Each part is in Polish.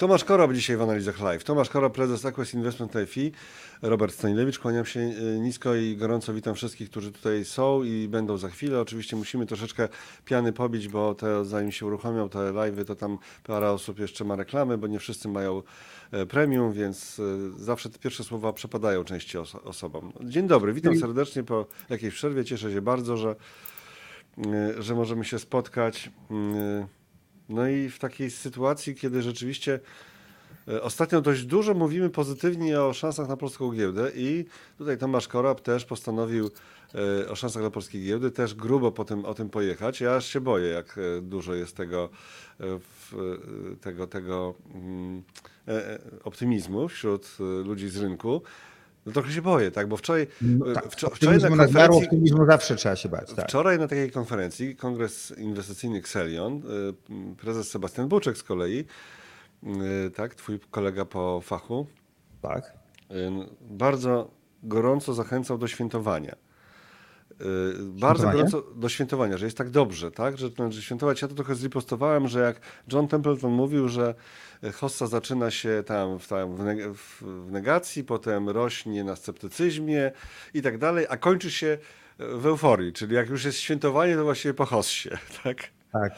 Tomasz Korob dzisiaj w analizach live. Tomasz Korob, prezes Aquest Investment FI. Robert Stanilewicz, kłaniam się e, nisko i gorąco witam wszystkich, którzy tutaj są i będą za chwilę. Oczywiście musimy troszeczkę piany pobić, bo te, zanim się uruchomią te live'y, to tam parę osób jeszcze ma reklamy, bo nie wszyscy mają e, premium, więc e, zawsze te pierwsze słowa przepadają części oso osobom. Dzień dobry, witam serdecznie po jakiejś przerwie. Cieszę się bardzo, że, że możemy się spotkać. No i w takiej sytuacji, kiedy rzeczywiście e, ostatnio dość dużo mówimy pozytywnie o szansach na polską giełdę i tutaj Tomasz Korab też postanowił e, o szansach na polskiej giełdy też grubo po tym, o tym pojechać. Ja aż się boję, jak e, dużo jest tego, tego, tego mm, optymizmu wśród ludzi z rynku. No trochę się boję, tak, bo wczoraj, no tak, wczoraj, wczoraj na konferencji... optymizmu zawsze trzeba się bać. Tak. Wczoraj na takiej konferencji Kongres Inwestycyjny Xelion, y, prezes Sebastian Buczek z kolei, y, tak, twój kolega po fachu, tak. Bardzo gorąco zachęcał do świętowania. Bardzo gorąco do świętowania, że jest tak dobrze, tak? Że, że świętować. Ja to trochę zripostowałem, że jak John Templeton mówił, że hossa zaczyna się tam, w, tam w negacji, potem rośnie na sceptycyzmie i tak dalej, a kończy się w euforii, czyli jak już jest świętowanie, to właściwie po hossie, tak? Tak.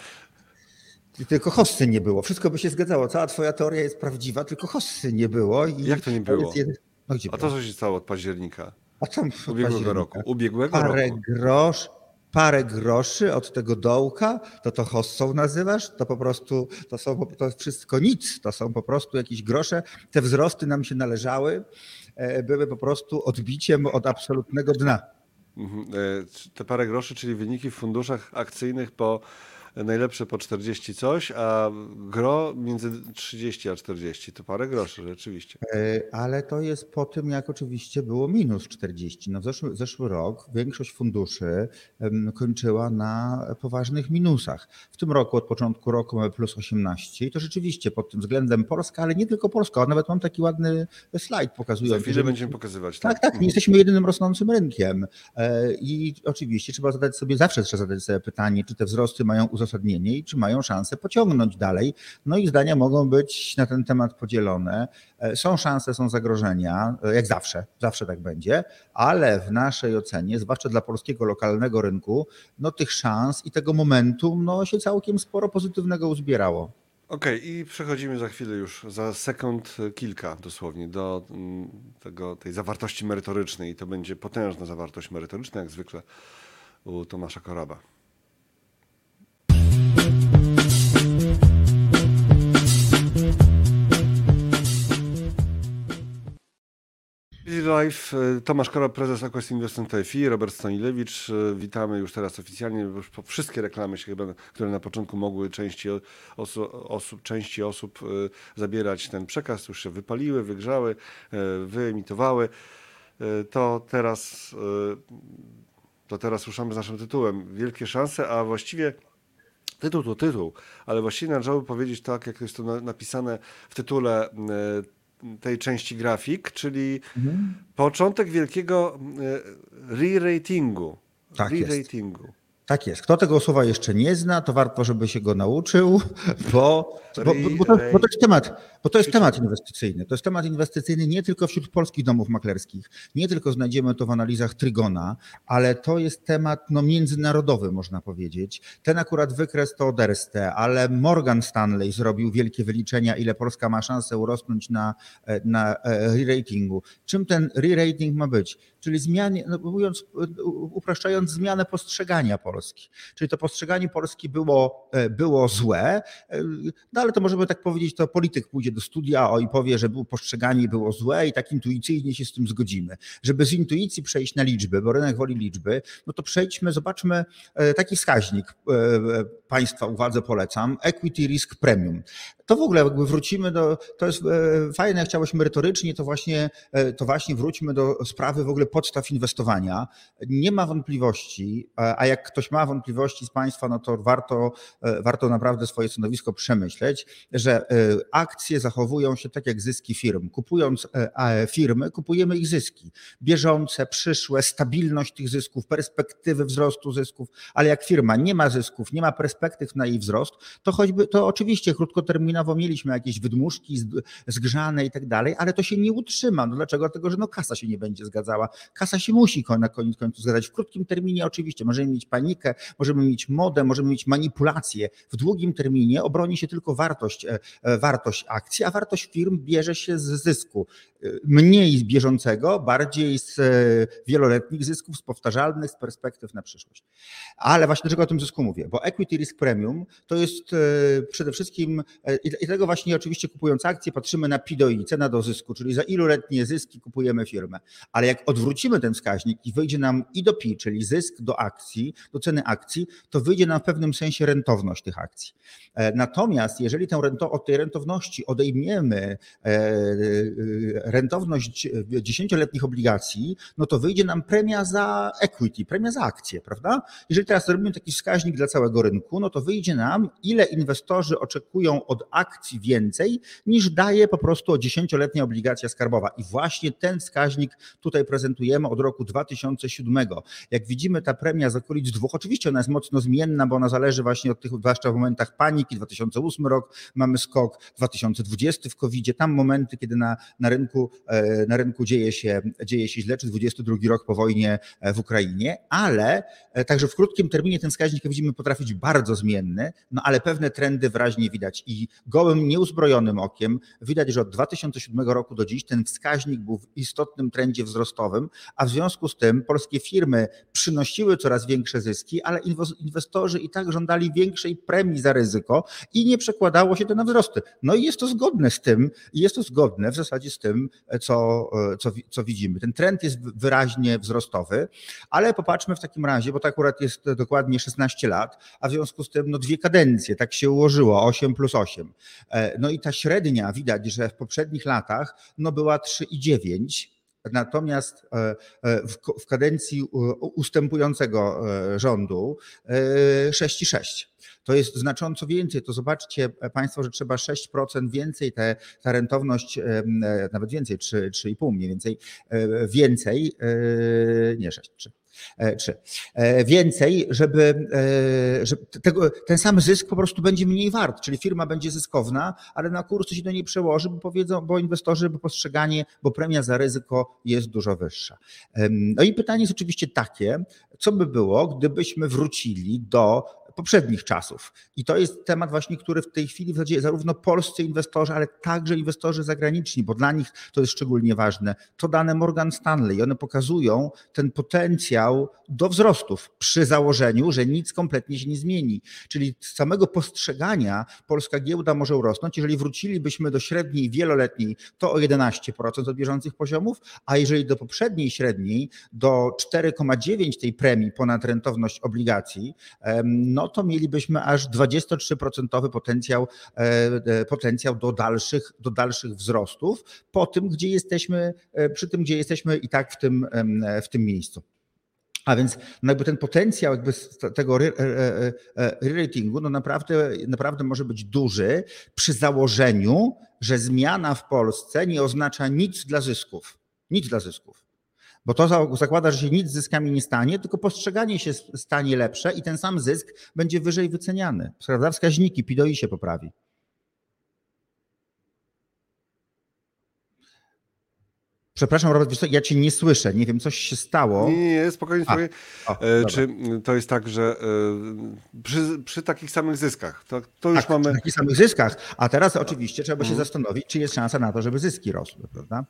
Tylko hossy nie było. Wszystko by się zgadzało. Cała twoja teoria jest prawdziwa, tylko hossy nie było. I jak to nie było? No, a to co się stało od października? A ubiegłego roku? Ubiegłego Parę roku. grosz, parę groszy od tego dołka, to to hossą nazywasz? To po prostu, to są, to wszystko nic, to są po prostu jakieś grosze. Te wzrosty nam się należały, e, były po prostu odbiciem od absolutnego dna. Mhm. E, te parę groszy, czyli wyniki w funduszach akcyjnych po najlepsze po 40 coś, a gro między 30 a 40. To parę groszy rzeczywiście. E, ale to jest po tym, jak oczywiście było minus 40. No zeszły, zeszły rok większość funduszy kończyła na poważnych minusach. W tym roku od początku roku mamy plus 18 i to rzeczywiście pod tym względem Polska, ale nie tylko Polska. Nawet mam taki ładny slajd pokazujący. Za chwilę że... będziemy pokazywać. Tak, tak, tak nie mhm. jesteśmy jedynym rosnącym rynkiem. E, I oczywiście trzeba zadać sobie, zawsze trzeba zadać sobie pytanie, czy te wzrosty mają uzasadnienie uzasadnienie i czy mają szansę pociągnąć dalej. No i zdania mogą być na ten temat podzielone. E, są szanse, są zagrożenia, e, jak zawsze, zawsze tak będzie, ale w naszej ocenie, zwłaszcza dla polskiego lokalnego rynku, no tych szans i tego momentum no, się całkiem sporo pozytywnego uzbierało. Okej, okay, i przechodzimy za chwilę już, za sekund kilka dosłownie, do mm, tego, tej zawartości merytorycznej. I to będzie potężna zawartość merytoryczna, jak zwykle u Tomasza Koraba. Live, e, Tomasz Kora, prezes Aquas Investment FI, Robert Stanilewicz. E, witamy już teraz oficjalnie, już po wszystkie reklamy się chyba, które na początku mogły części osób, części osób e, zabierać ten przekaz, już się wypaliły, wygrzały, wyemitowały. To teraz, to teraz ruszamy z naszym tytułem. Wielkie szanse, a właściwie tytuł to tytuł, ale właściwie należałoby powiedzieć tak, jak jest to napisane w tytule tej części grafik, czyli mhm. początek wielkiego e, re-ratingu. Tak re-ratingu. Jest. Tak jest. Kto tego słowa jeszcze nie zna, to warto, żeby się go nauczył, bo, bo, bo, bo, to, bo to, jest temat, bo to jest temat inwestycyjny. To jest temat inwestycyjny nie tylko wśród polskich domów maklerskich, nie tylko znajdziemy to w analizach Trygona, ale to jest temat no, międzynarodowy, można powiedzieć. Ten akurat wykres to Derste, ale Morgan Stanley zrobił wielkie wyliczenia, ile Polska ma szansę urosnąć na, na e, re-ratingu. Czym ten re-rating ma być? Czyli zmianie, no, mówiąc, upraszczając, zmianę postrzegania Polski. Czyli to postrzeganie Polski było, e, było złe, e, no ale to możemy tak powiedzieć, to polityk pójdzie do studia o, i powie, że było postrzeganie było złe i tak intuicyjnie się z tym zgodzimy. Żeby z intuicji przejść na liczby, bo rynek woli liczby, no to przejdźmy, zobaczmy e, taki wskaźnik Państwa uwadze polecam, Equity Risk Premium. To w ogóle jakby wrócimy do, to jest fajne, jak chciałeś merytorycznie, to właśnie, to właśnie wróćmy do sprawy w ogóle podstaw inwestowania. Nie ma wątpliwości, a jak ktoś ma wątpliwości z Państwa, no to warto, e, warto naprawdę swoje stanowisko przemyśleć, że e, akcje zachowują się tak jak zyski firm. Kupując e, firmy, kupujemy ich zyski. Bieżące, przyszłe, stabilność tych zysków, perspektywy wzrostu zysków, ale jak firma nie ma zysków, nie ma perspektywy, perspektyw na jej wzrost, to choćby, to oczywiście krótkoterminowo mieliśmy jakieś wydmuszki zgrzane i tak dalej, ale to się nie utrzyma. No dlaczego? Dlatego, że no kasa się nie będzie zgadzała. Kasa się musi na koniec końców zgadzać. W krótkim terminie oczywiście możemy mieć panikę, możemy mieć modę, możemy mieć manipulację. W długim terminie obroni się tylko wartość, e, e, wartość akcji, a wartość firm bierze się z zysku. E, mniej z bieżącego, bardziej z wieloletnich zysków, z powtarzalnych, z perspektyw na przyszłość. Ale właśnie dlaczego o tym zysku mówię? Bo equity risk premium to jest przede wszystkim i dlatego właśnie oczywiście kupując akcje patrzymy na PIDOI, cena do zysku, czyli za iluletnie zyski kupujemy firmę. Ale jak odwrócimy ten wskaźnik i wyjdzie nam i do PI, czyli zysk do akcji, do ceny akcji, to wyjdzie nam w pewnym sensie rentowność tych akcji. E, natomiast jeżeli tę rento, od tej rentowności odejmiemy e, e, rentowność dziesięcioletnich obligacji, no to wyjdzie nam premia za equity, premia za akcje, prawda? Jeżeli teraz zrobimy taki wskaźnik dla całego rynku, no to wyjdzie nam, ile inwestorzy oczekują od akcji więcej, niż daje po prostu dziesięcioletnia obligacja skarbowa. I właśnie ten wskaźnik tutaj prezentujemy od roku 2007. Jak widzimy, ta premia z okolic dwóch, oczywiście ona jest mocno zmienna, bo ona zależy właśnie od tych, zwłaszcza w momentach paniki, 2008 rok mamy skok, 2020 w covid tam momenty, kiedy na, na, rynku, e, na rynku dzieje się, dzieje się źle, czy 22 rok po wojnie e, w Ukrainie, ale e, także w krótkim terminie ten wskaźnik, jak widzimy, potrafi być bardzo zmienny, no ale pewne trendy wyraźnie widać i gołym, nieuzbrojonym okiem widać, że od 2007 roku do dziś ten wskaźnik był w istotnym trendzie wzrostowym, a w związku z tym polskie firmy przynosiły coraz większe zyski, ale inwestorzy i tak żądali większej premii za ryzyko i nie przekładało się to na wzrosty. No i jest to zgodne z tym, jest to zgodne w zasadzie z tym, co, co, co widzimy. Ten trend jest wyraźnie wzrostowy, ale popatrzmy w takim razie, bo to akurat jest dokładnie 16 lat, a w związku z tym no dwie kadencje, tak się ułożyło, 8 plus 8. E, no i ta średnia widać, że w poprzednich latach no była 3,9 Natomiast e, e, w kadencji ustępującego rządu 6,6. To jest znacząco więcej. To zobaczcie Państwo, że trzeba 6% więcej, te, ta rentowność, nawet więcej, 3,5 mniej więcej, więcej, nie 6, 3 E, czy e, więcej, żeby, e, żeby tego, ten sam zysk po prostu będzie mniej wart, czyli firma będzie zyskowna, ale na kurs się do niej przełoży, bo powiedzą, bo inwestorzy, bo postrzeganie, bo premia za ryzyko jest dużo wyższa. No i pytanie jest oczywiście takie, co by było, gdybyśmy wrócili do poprzednich czasów. I to jest temat właśnie, który w tej chwili w zasadzie zarówno polscy inwestorzy, ale także inwestorzy zagraniczni, bo dla nich to jest szczególnie ważne. To dane Morgan Stanley, one pokazują ten potencjał do wzrostów przy założeniu, że nic kompletnie się nie zmieni. Czyli z samego postrzegania polska giełda może urosnąć. Jeżeli wrócilibyśmy do średniej wieloletniej, to o 11% od bieżących poziomów, a jeżeli do poprzedniej średniej, do 4,9 tej premii ponad rentowność obligacji, no no to mielibyśmy aż 23% potencjał, e, e, potencjał do, dalszych, do dalszych wzrostów po tym, gdzie jesteśmy, e, przy tym, gdzie jesteśmy i tak w tym, w tym miejscu. A więc no jakby ten potencjał jakby tego re-ratingu no naprawdę, naprawdę może być duży przy założeniu, że zmiana w Polsce nie oznacza nic dla zysków. Nic dla zysków bo to zakłada, że się nic z zyskami nie stanie, tylko postrzeganie się stanie lepsze i ten sam zysk będzie wyżej wyceniany. Prawda? Wskaźniki PIDOI się poprawi. Przepraszam, Robert, ja cię nie słyszę. Nie wiem, coś się stało. Nie, nie, spokojnie. spokojnie. A, o, e, Czy to jest tak, że e, przy, przy takich samych zyskach, to, to już tak, mamy. Przy takich samych zyskach. A teraz oczywiście trzeba się zastanowić, czy jest szansa na to, żeby zyski rosły, prawda?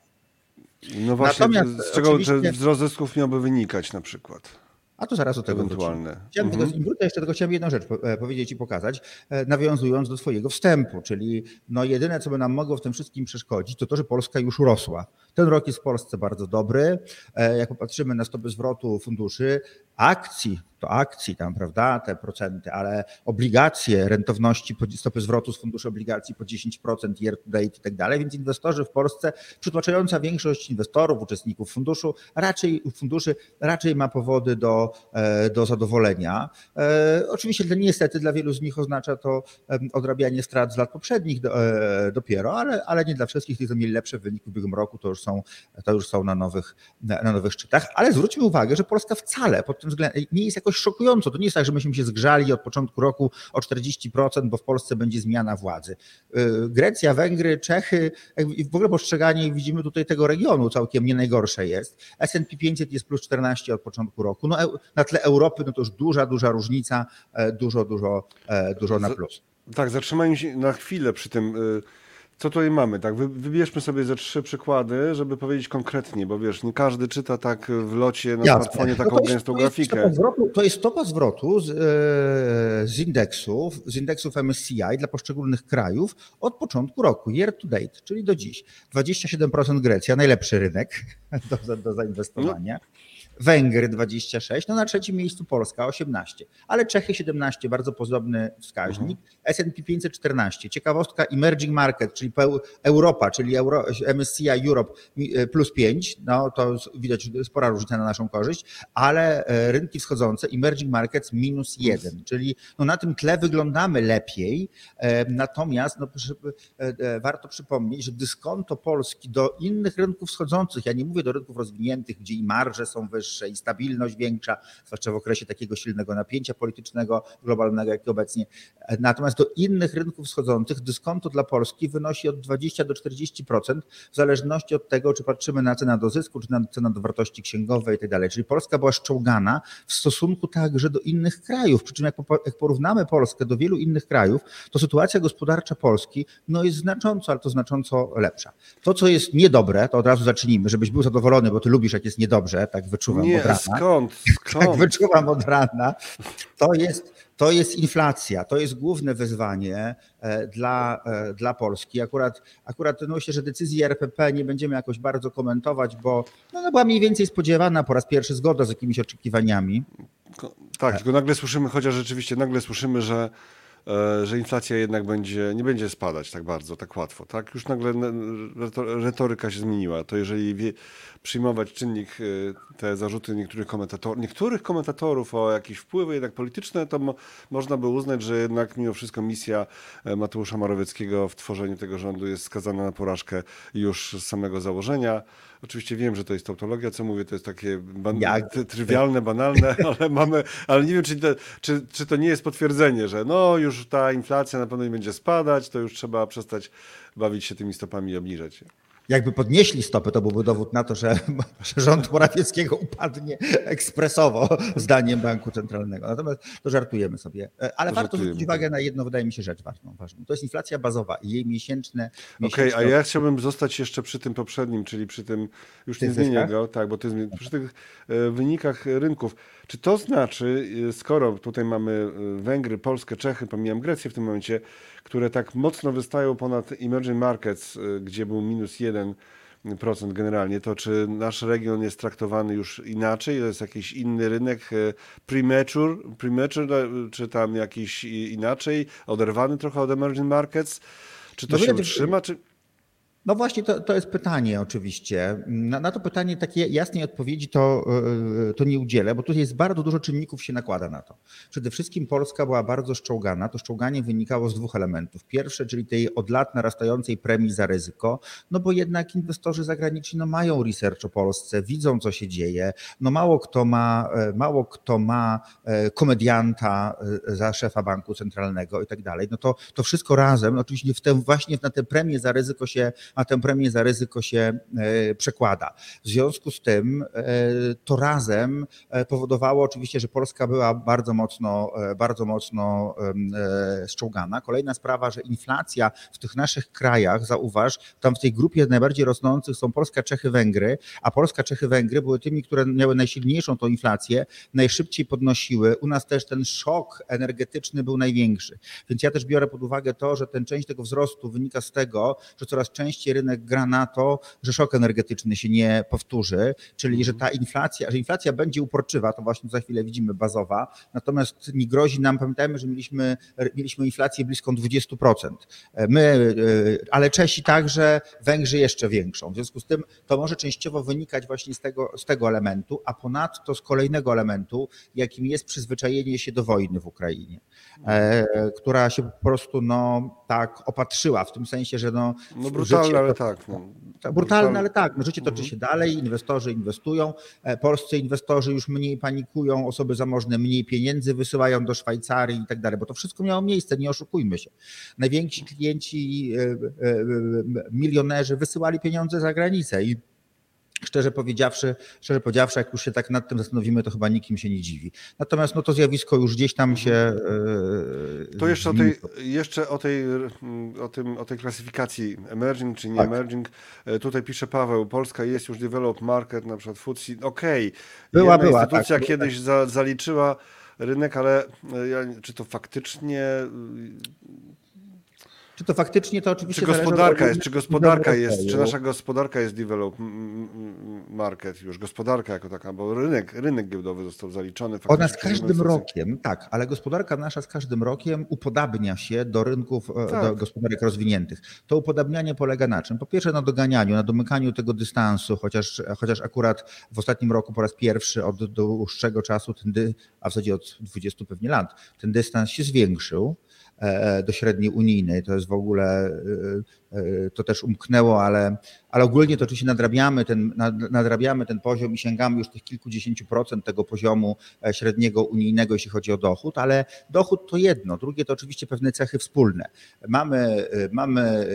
No właśnie, Natomiast z czego oczywiście... wzrost zysków miałby wynikać na przykład? A to zaraz do tego Ewentualne. Chciałem mhm. tylko, jeszcze tylko chciałem jedną rzecz e, powiedzieć i pokazać, e, nawiązując do twojego wstępu, czyli no jedyne, co by nam mogło w tym wszystkim przeszkodzić, to to, że Polska już urosła. Ten rok jest w Polsce bardzo dobry. E, jak popatrzymy na stopy zwrotu funduszy, akcji, to akcji tam, prawda, te procenty, ale obligacje, rentowności, stopy zwrotu z funduszy obligacji po 10% year to date i tak dalej, więc inwestorzy w Polsce, przytłaczająca większość inwestorów, uczestników funduszu, raczej funduszy raczej ma powody do, e, do zadowolenia. E, oczywiście niestety dla wielu z nich oznacza to odrabianie strat z lat poprzednich dopiero, ale, ale nie dla wszystkich, którzy mieli lepsze wyniki w ubiegłym roku, to już są, to już są na, nowych, na nowych szczytach. Ale zwróćmy uwagę, że Polska wcale pod tym względem nie jest jakoś jakoś szokująco. To nie jest tak, że myśmy się zgrzali od początku roku o 40%, bo w Polsce będzie zmiana władzy. Grecja, Węgry, Czechy, w ogóle postrzeganie widzimy tutaj tego regionu całkiem nie najgorsze jest. S&P 500 jest plus 14 od początku roku. No, na tle Europy no to już duża, duża różnica, dużo, dużo, dużo na plus. Tak, zatrzymajmy się na chwilę przy tym. Co tutaj mamy? Tak, wybierzmy sobie ze trzy przykłady, żeby powiedzieć konkretnie, bo wiesz, nie każdy czyta tak w locie na Jasne. smartfonie taką no gęstą to grafikę. Zwrotu, to jest stopa zwrotu z, e, z indeksów, z indeksów MSCI dla poszczególnych krajów od początku roku, year to date, czyli do dziś. 27% Grecja, najlepszy rynek do, do zainwestowania. No. Węgry 26, no na trzecim miejscu Polska 18, ale Czechy 17, bardzo podobny wskaźnik, mhm. S&P 514. Ciekawostka emerging market, czyli Europa, czyli Euro, MSCI Europe e, plus 5, no to widać spora różnica na naszą korzyść, ale e, rynki wschodzące emerging markets minus 1, czyli no na tym tle wyglądamy lepiej, e, natomiast no, warto przypomnieć, że dyskonto Polski do innych rynków wschodzących, ja nie mówię do rynków rozwiniętych, gdzie i marże są wyższe, wyższe i stabilność większa, zwłaszcza w okresie takiego silnego napięcia politycznego, globalnego, jak obecnie. Natomiast do innych rynków wschodzących dyskonto dla Polski wynosi od 20 do 40%, w zależności od tego, czy patrzymy na cenę do zysku, czy na cenę do wartości księgowej i tak. Czyli Polska była szczołgana w stosunku także do innych krajów. Przy czym jak porównamy Polskę do wielu innych krajów, to sytuacja gospodarcza Polski no jest znacząco, ale to znacząco lepsza. To, co jest niedobre, to od razu zacznijmy, żebyś był zadowolony, bo ty lubisz, jak jest niedobrze, tak wyczuwam wyczuwam nie, od rana. Skąd? skąd? Tak, wyczuwam od rana. To jest, to jest inflacja, to jest główne wyzwanie e, dla, e, dla Polski. Akurat, akurat myślę, że decyzji RPP nie będziemy jakoś bardzo komentować, bo no, była mniej więcej spodziewana po raz pierwszy zgoda z jakimiś oczekiwaniami. Tak, tylko nagle słyszymy, chociaż rzeczywiście nagle słyszymy, że E, że inflacja jednak będzie, nie będzie spadać tak bardzo, tak łatwo. Tak? Już nagle retoryka się zmieniła. To jeżeli wie, przyjmować czynnik, e, te zarzuty niektórych komentatorów, niektórych komentatorów o jakieś wpływy jednak polityczne, to mo, można by uznać, że jednak mimo wszystko misja e, Mateusza Morawieckiego w tworzeniu tego rządu jest skazana na porażkę już z samego założenia. Oczywiście wiem, że to jest tautologia, co mówię, to jest takie ban trywialne, banalne, ale mamy, ale nie wiem, czy to, czy, czy to nie jest potwierdzenie, że no już ta inflacja na pewno nie będzie spadać, to już trzeba przestać bawić się tymi stopami i obniżać je jakby podnieśli stopy, to byłby dowód na to, że, że rząd Morawieckiego upadnie ekspresowo, zdaniem Banku Centralnego. Natomiast to żartujemy sobie. E, ale to warto zwrócić uwagę na jedną, wydaje mi się, rzecz ważną. ważną. To jest inflacja bazowa i jej miesięczne... Okej, okay, a ja chciałbym zostać jeszcze przy tym poprzednim, czyli przy tym, już nie zmienię go, tak, bo ty, przy tych e, wynikach rynków. Czy to znaczy, e, skoro tutaj mamy Węgry, Polskę, Czechy, pomijam Grecję w tym momencie, które tak mocno wystają ponad emerging markets, gdzie był minus jeden, 1% generalnie, to czy nasz region jest traktowany już inaczej? To jest jakiś inny rynek e, premature, premature no, czy tam jakiś inaczej, oderwany trochę od emerging markets? Czy to no się utrzyma? Czy... No właśnie, to, to jest pytanie oczywiście. Na, na, to pytanie takiej jasnej odpowiedzi to, e, to nie udzielę, bo tu jest bardzo dużo czynników się nakłada na to. Przede wszystkim Polska była bardzo szczołgana. To szczołganie wynikało z dwóch elementów. Pierwsze, czyli tej od lat narastającej premii za ryzyko, no bo jednak inwestorzy zagraniczni no mają research o Polsce, widzą co się dzieje. No mało kto ma, e, mało kto ma e, komedianta za szefa banku centralnego i tak dalej. No to, to wszystko razem, oczywiście w tym, właśnie na tę premię za ryzyko się a tę premię za ryzyko się e, przekłada. W związku z tym e, to razem e, powodowało oczywiście, że Polska była bardzo mocno, bardzo mocno szczołgana. Kolejna sprawa, że inflacja w tych naszych krajach, zauważ, tam w tej grupie najbardziej rosnących są Polska, Czechy, Węgry, a Polska, Czechy, Węgry były tymi, które miały najsilniejszą tą inflację, najszybciej podnosiły. U nas też ten szok energetyczny był największy. Więc ja też biorę pod uwagę to, że ten część tego wzrostu wynika z tego, że coraz częściej rynek gra na to, że szok energetyczny się nie powtórzy, czyli że ta inflacja, że inflacja będzie uporczywa, to właśnie za chwilę widzimy bazowa, natomiast nie grozi nam, pamiętajmy, że mieliśmy, mieliśmy inflację bliską 20%. My, e, ale Czesi także, Węgrzy jeszcze większą. W związku z tym to może częściowo wynikać właśnie z tego, z tego elementu, a ponadto z kolejnego elementu, jakim jest przyzwyczajenie się do wojny w Ukrainie, e, która się po prostu no, tak opatrzyła, w tym sensie, że no, no brutalne brutalne, ale tak. No. Tak, brutalne, ale tak. No, życie toczy się dalej, inwestorzy inwestują, e, polscy inwestorzy już mniej panikują, osoby zamożne mniej pieniędzy wysyłają do Szwajcarii i tak dalej, bo to wszystko miało miejsce, nie oszukujmy się. Najwięksi klienci, e, e, milionerzy wysyłali pieniądze za granicę i Szczerze powiedziawszy, szczerze powiedziawszy, jak już się tak nad tym zastanowimy, to chyba nikim się nie dziwi. Natomiast no, to zjawisko już gdzieś tam się. To jeszcze o tej, jeszcze o tej, o tym, o tej klasyfikacji emerging czy nie tak. emerging. Tutaj pisze Paweł, Polska jest już developed market, na przykład FTSE. Okej, okay. była, Jedna była. Instytucja tak, kiedyś za, zaliczyła rynek, ale czy to faktycznie czy to faktycznie to oczywiście. Czy gospodarka jest, czy gospodarka jest, czy nasza gospodarka jest develop market już, gospodarka jako taka, bo rynek, rynek giełdowy został zaliczony. Ona z każdym rokiem, tak, ale gospodarka nasza z każdym rokiem upodabnia się do rynków, e, tak. do gospodarek rozwiniętych. To upodabnianie polega na czym? Po pierwsze na doganianiu, na domykaniu tego dystansu, chociaż, chociaż akurat w ostatnim roku po raz pierwszy od dłuższego czasu, ten, a w zasadzie od 20 pewnie lat, ten dystans się zwiększył. E, do średniej unijnej. To jest w ogóle, e, e, to też umknęło, ale, ale ogólnie to oczywiście nadrabiamy ten, nadrabiamy ten poziom i sięgamy już tych kilkudziesięciu procent tego poziomu średniego unijnego, jeśli chodzi o dochód, ale dochód to jedno, drugie to oczywiście pewne cechy wspólne. Mamy, mamy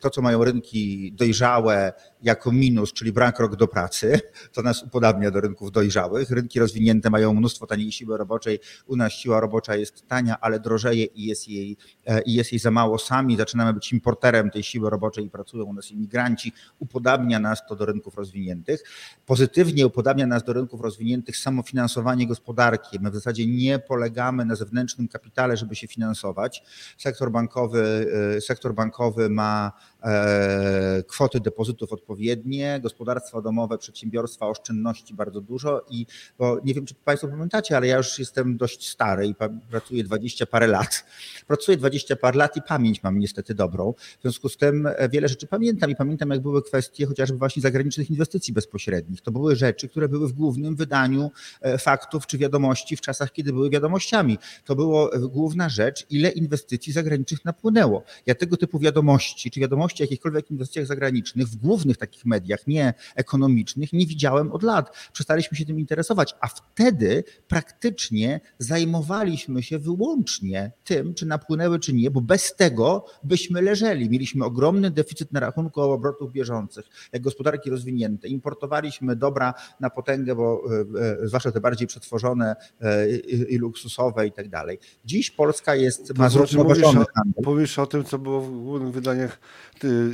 to, co mają rynki dojrzałe jako minus, czyli brak rok do pracy, to nas upodabnia do rynków dojrzałych. Rynki rozwinięte mają mnóstwo taniej siły roboczej, u nas siła robocza jest tania, ale drożeje i jest jej E, i jest jej za mało sami, zaczynamy być importerem tej siły roboczej i pracują u nas imigranci, upodabnia nas to do rynków rozwiniętych. Pozytywnie upodabnia nas do rynków rozwiniętych samofinansowanie gospodarki. My w zasadzie nie polegamy na zewnętrznym kapitale, żeby się finansować. Sektor bankowy, e, sektor bankowy ma e, kwoty depozytów odpowiednie, gospodarstwa domowe, przedsiębiorstwa, oszczędności bardzo dużo i bo nie wiem, czy Państwo pamiętacie, ale ja już jestem dość stary i pracuję dwadzieścia parę lat pracuję 20 par lat i pamięć mam niestety dobrą. W związku z tym wiele rzeczy pamiętam i pamiętam, jak były kwestie chociażby właśnie zagranicznych inwestycji bezpośrednich. To były rzeczy, które były w głównym wydaniu e, faktów czy wiadomości w czasach, kiedy były wiadomościami. To była e, główna rzecz, ile inwestycji zagranicznych napłynęło. Ja tego typu wiadomości, czy wiadomości o jakichkolwiek inwestycjach zagranicznych w głównych takich mediach, nie ekonomicznych, nie widziałem od lat. Przestaliśmy się tym interesować, a wtedy praktycznie zajmowaliśmy się wyłącznie tym, czy napłynęły, czy nie, bo bez tego byśmy leżeli. Mieliśmy ogromny deficyt na rachunku obrotów bieżących, jak gospodarki rozwinięte. Importowaliśmy dobra na potęgę, bo e, e, zwłaszcza te bardziej przetworzone e, i luksusowe i tak dalej. Dziś Polska jest, ma znaczy, zrównoważony handel. Powiesz o tym, co było w głównych wydaniach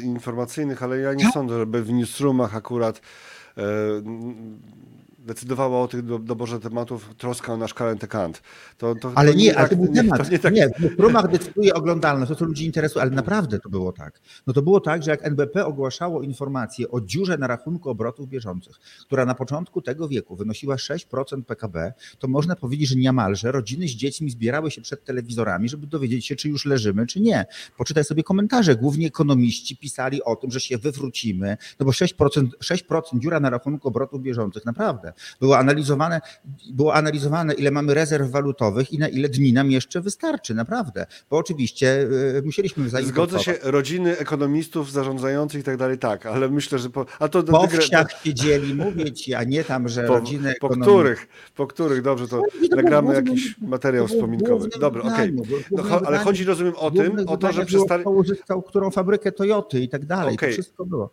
informacyjnych, ale ja nie ja? sądzę, żeby w newsroomach akurat decydowała o tych doborze tematów troska o nasz current account. To, to, ale to nie, nie, ale to był nie, temat. Nie, tak... nie, w promach decyduje oglądalność, to co ludzi interesuje, ale naprawdę to było tak. No to było tak, że jak NBP ogłaszało informację o dziurze na rachunku obrotów bieżących, która na początku tego wieku wynosiła 6% PKB, to można powiedzieć, że niemalże rodziny z dziećmi zbierały się przed telewizorami, żeby dowiedzieć się, czy już leżymy, czy nie. Poczytaj sobie komentarze. Głównie ekonomiści pisali o tym, że się wywrócimy, no bo 6%, 6% dziura na rachunku obrotów bieżących, naprawdę. Było analizowane, było analizowane, ile mamy rezerw walutowych i na ile dni nam jeszcze wystarczy, naprawdę. Bo oczywiście y, musieliśmy zainwestować. Zgodzę się, rodziny ekonomistów, zarządzających i tak dalej, tak, ale myślę, że... Po, a to po wsiach siedzieli, mówię ci, a nie tam, że po, rodziny Po których, po których, dobrze, to nagramy jakiś materiał wspominkowy. Dobra, okej. Okay. No, ale chodzi, rozumiem, o tym, o to, że przestali... którą fabrykę Toyoty i tak dalej, okay. to wszystko było.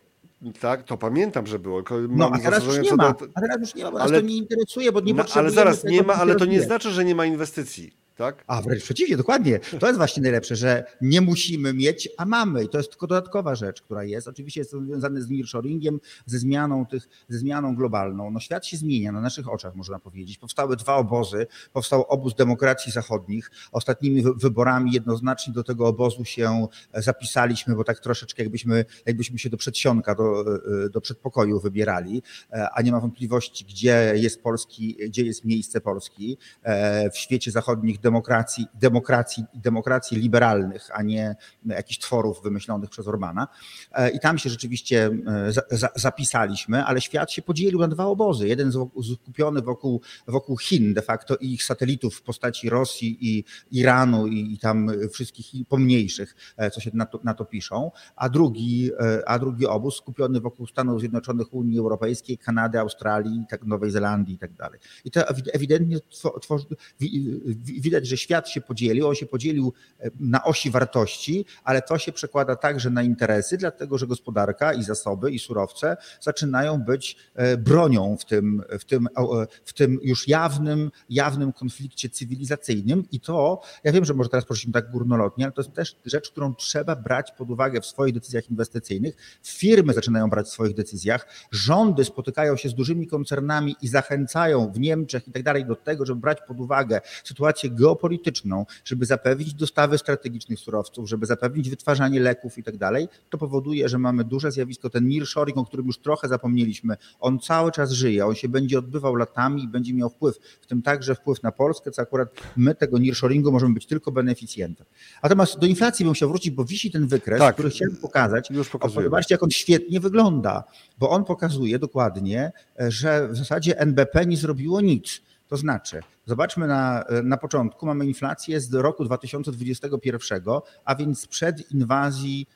Tak, to pamiętam, że było. No, a teraz już nie ma. Do... A teraz już nie ma, bo ale, nas to nie interesuje, bo nie no, Ale zaraz, nie ma, ale to nie znaczy, że nie ma inwestycji tak? A wręcz przeciwnie, dokładnie. To jest właśnie najlepsze, że nie musimy mieć, a mamy. I to jest tylko dodatkowa rzecz, która jest. Oczywiście jest to związane z nearshoringiem, ze zmianą tych, ze zmianą globalną. No świat się zmienia na naszych oczach, można powiedzieć. Powstały dwa obozy. Powstał obóz demokracji zachodnich. Ostatnimi wyborami jednoznacznie do tego obozu się zapisaliśmy, bo tak troszeczkę jakbyśmy, jakbyśmy się do przedsionka, do, do przedpokoju wybierali, a nie ma wątpliwości, gdzie jest Polski, gdzie jest miejsce Polski w świecie zachodnich demokracji, demokracji, demokracji liberalnych, a nie jakichś tworów wymyślonych przez Orbana. E, I tam się rzeczywiście e, za, za, zapisaliśmy, ale świat się podzielił na dwa obozy. Jeden skupiony wokół, wokół Chin de facto i ich satelitów w postaci Rosji i Iranu i, i tam wszystkich pomniejszych, co się na to, na to piszą, a drugi, a drugi obóz skupiony wokół Stanów Zjednoczonych, Unii Europejskiej, Kanady, Australii, tak Nowej Zelandii i tak dalej. I to ewidentnie tworzy, że świat się podzielił, on się podzielił e, na osi wartości, ale to się przekłada także na interesy, dlatego że gospodarka i zasoby i surowce zaczynają być e, bronią w tym, w tym, w tym już jawnym, jawnym konflikcie cywilizacyjnym i to, ja wiem, że może teraz prosimy tak górnolotnie, ale to jest też rzecz, którą trzeba brać pod uwagę w swoich decyzjach inwestycyjnych. Firmy zaczynają brać w swoich decyzjach, rządy spotykają się z dużymi koncernami i zachęcają w Niemczech i tak dalej do tego, żeby brać pod uwagę sytuację geopolityczną, żeby zapewnić dostawy strategicznych surowców, żeby zapewnić wytwarzanie leków i tak dalej, to powoduje, że mamy duże zjawisko, ten nearshoring, o którym już trochę zapomnieliśmy, on cały czas żyje, on się będzie odbywał latami i będzie miał wpływ, w tym także wpływ na Polskę, co akurat my tego nearshoringu możemy być tylko beneficjentem. Natomiast do inflacji bym chciał wrócić, bo wisi ten wykres, tak, który chciałem pokazać. Już pokazuję. Zobaczcie, jak on świetnie wygląda, bo on pokazuje dokładnie, że w zasadzie NBP nie zrobiło nic. To znaczy, Zobaczmy na, na początku, mamy inflację z roku 2021, a więc sprzed inwazji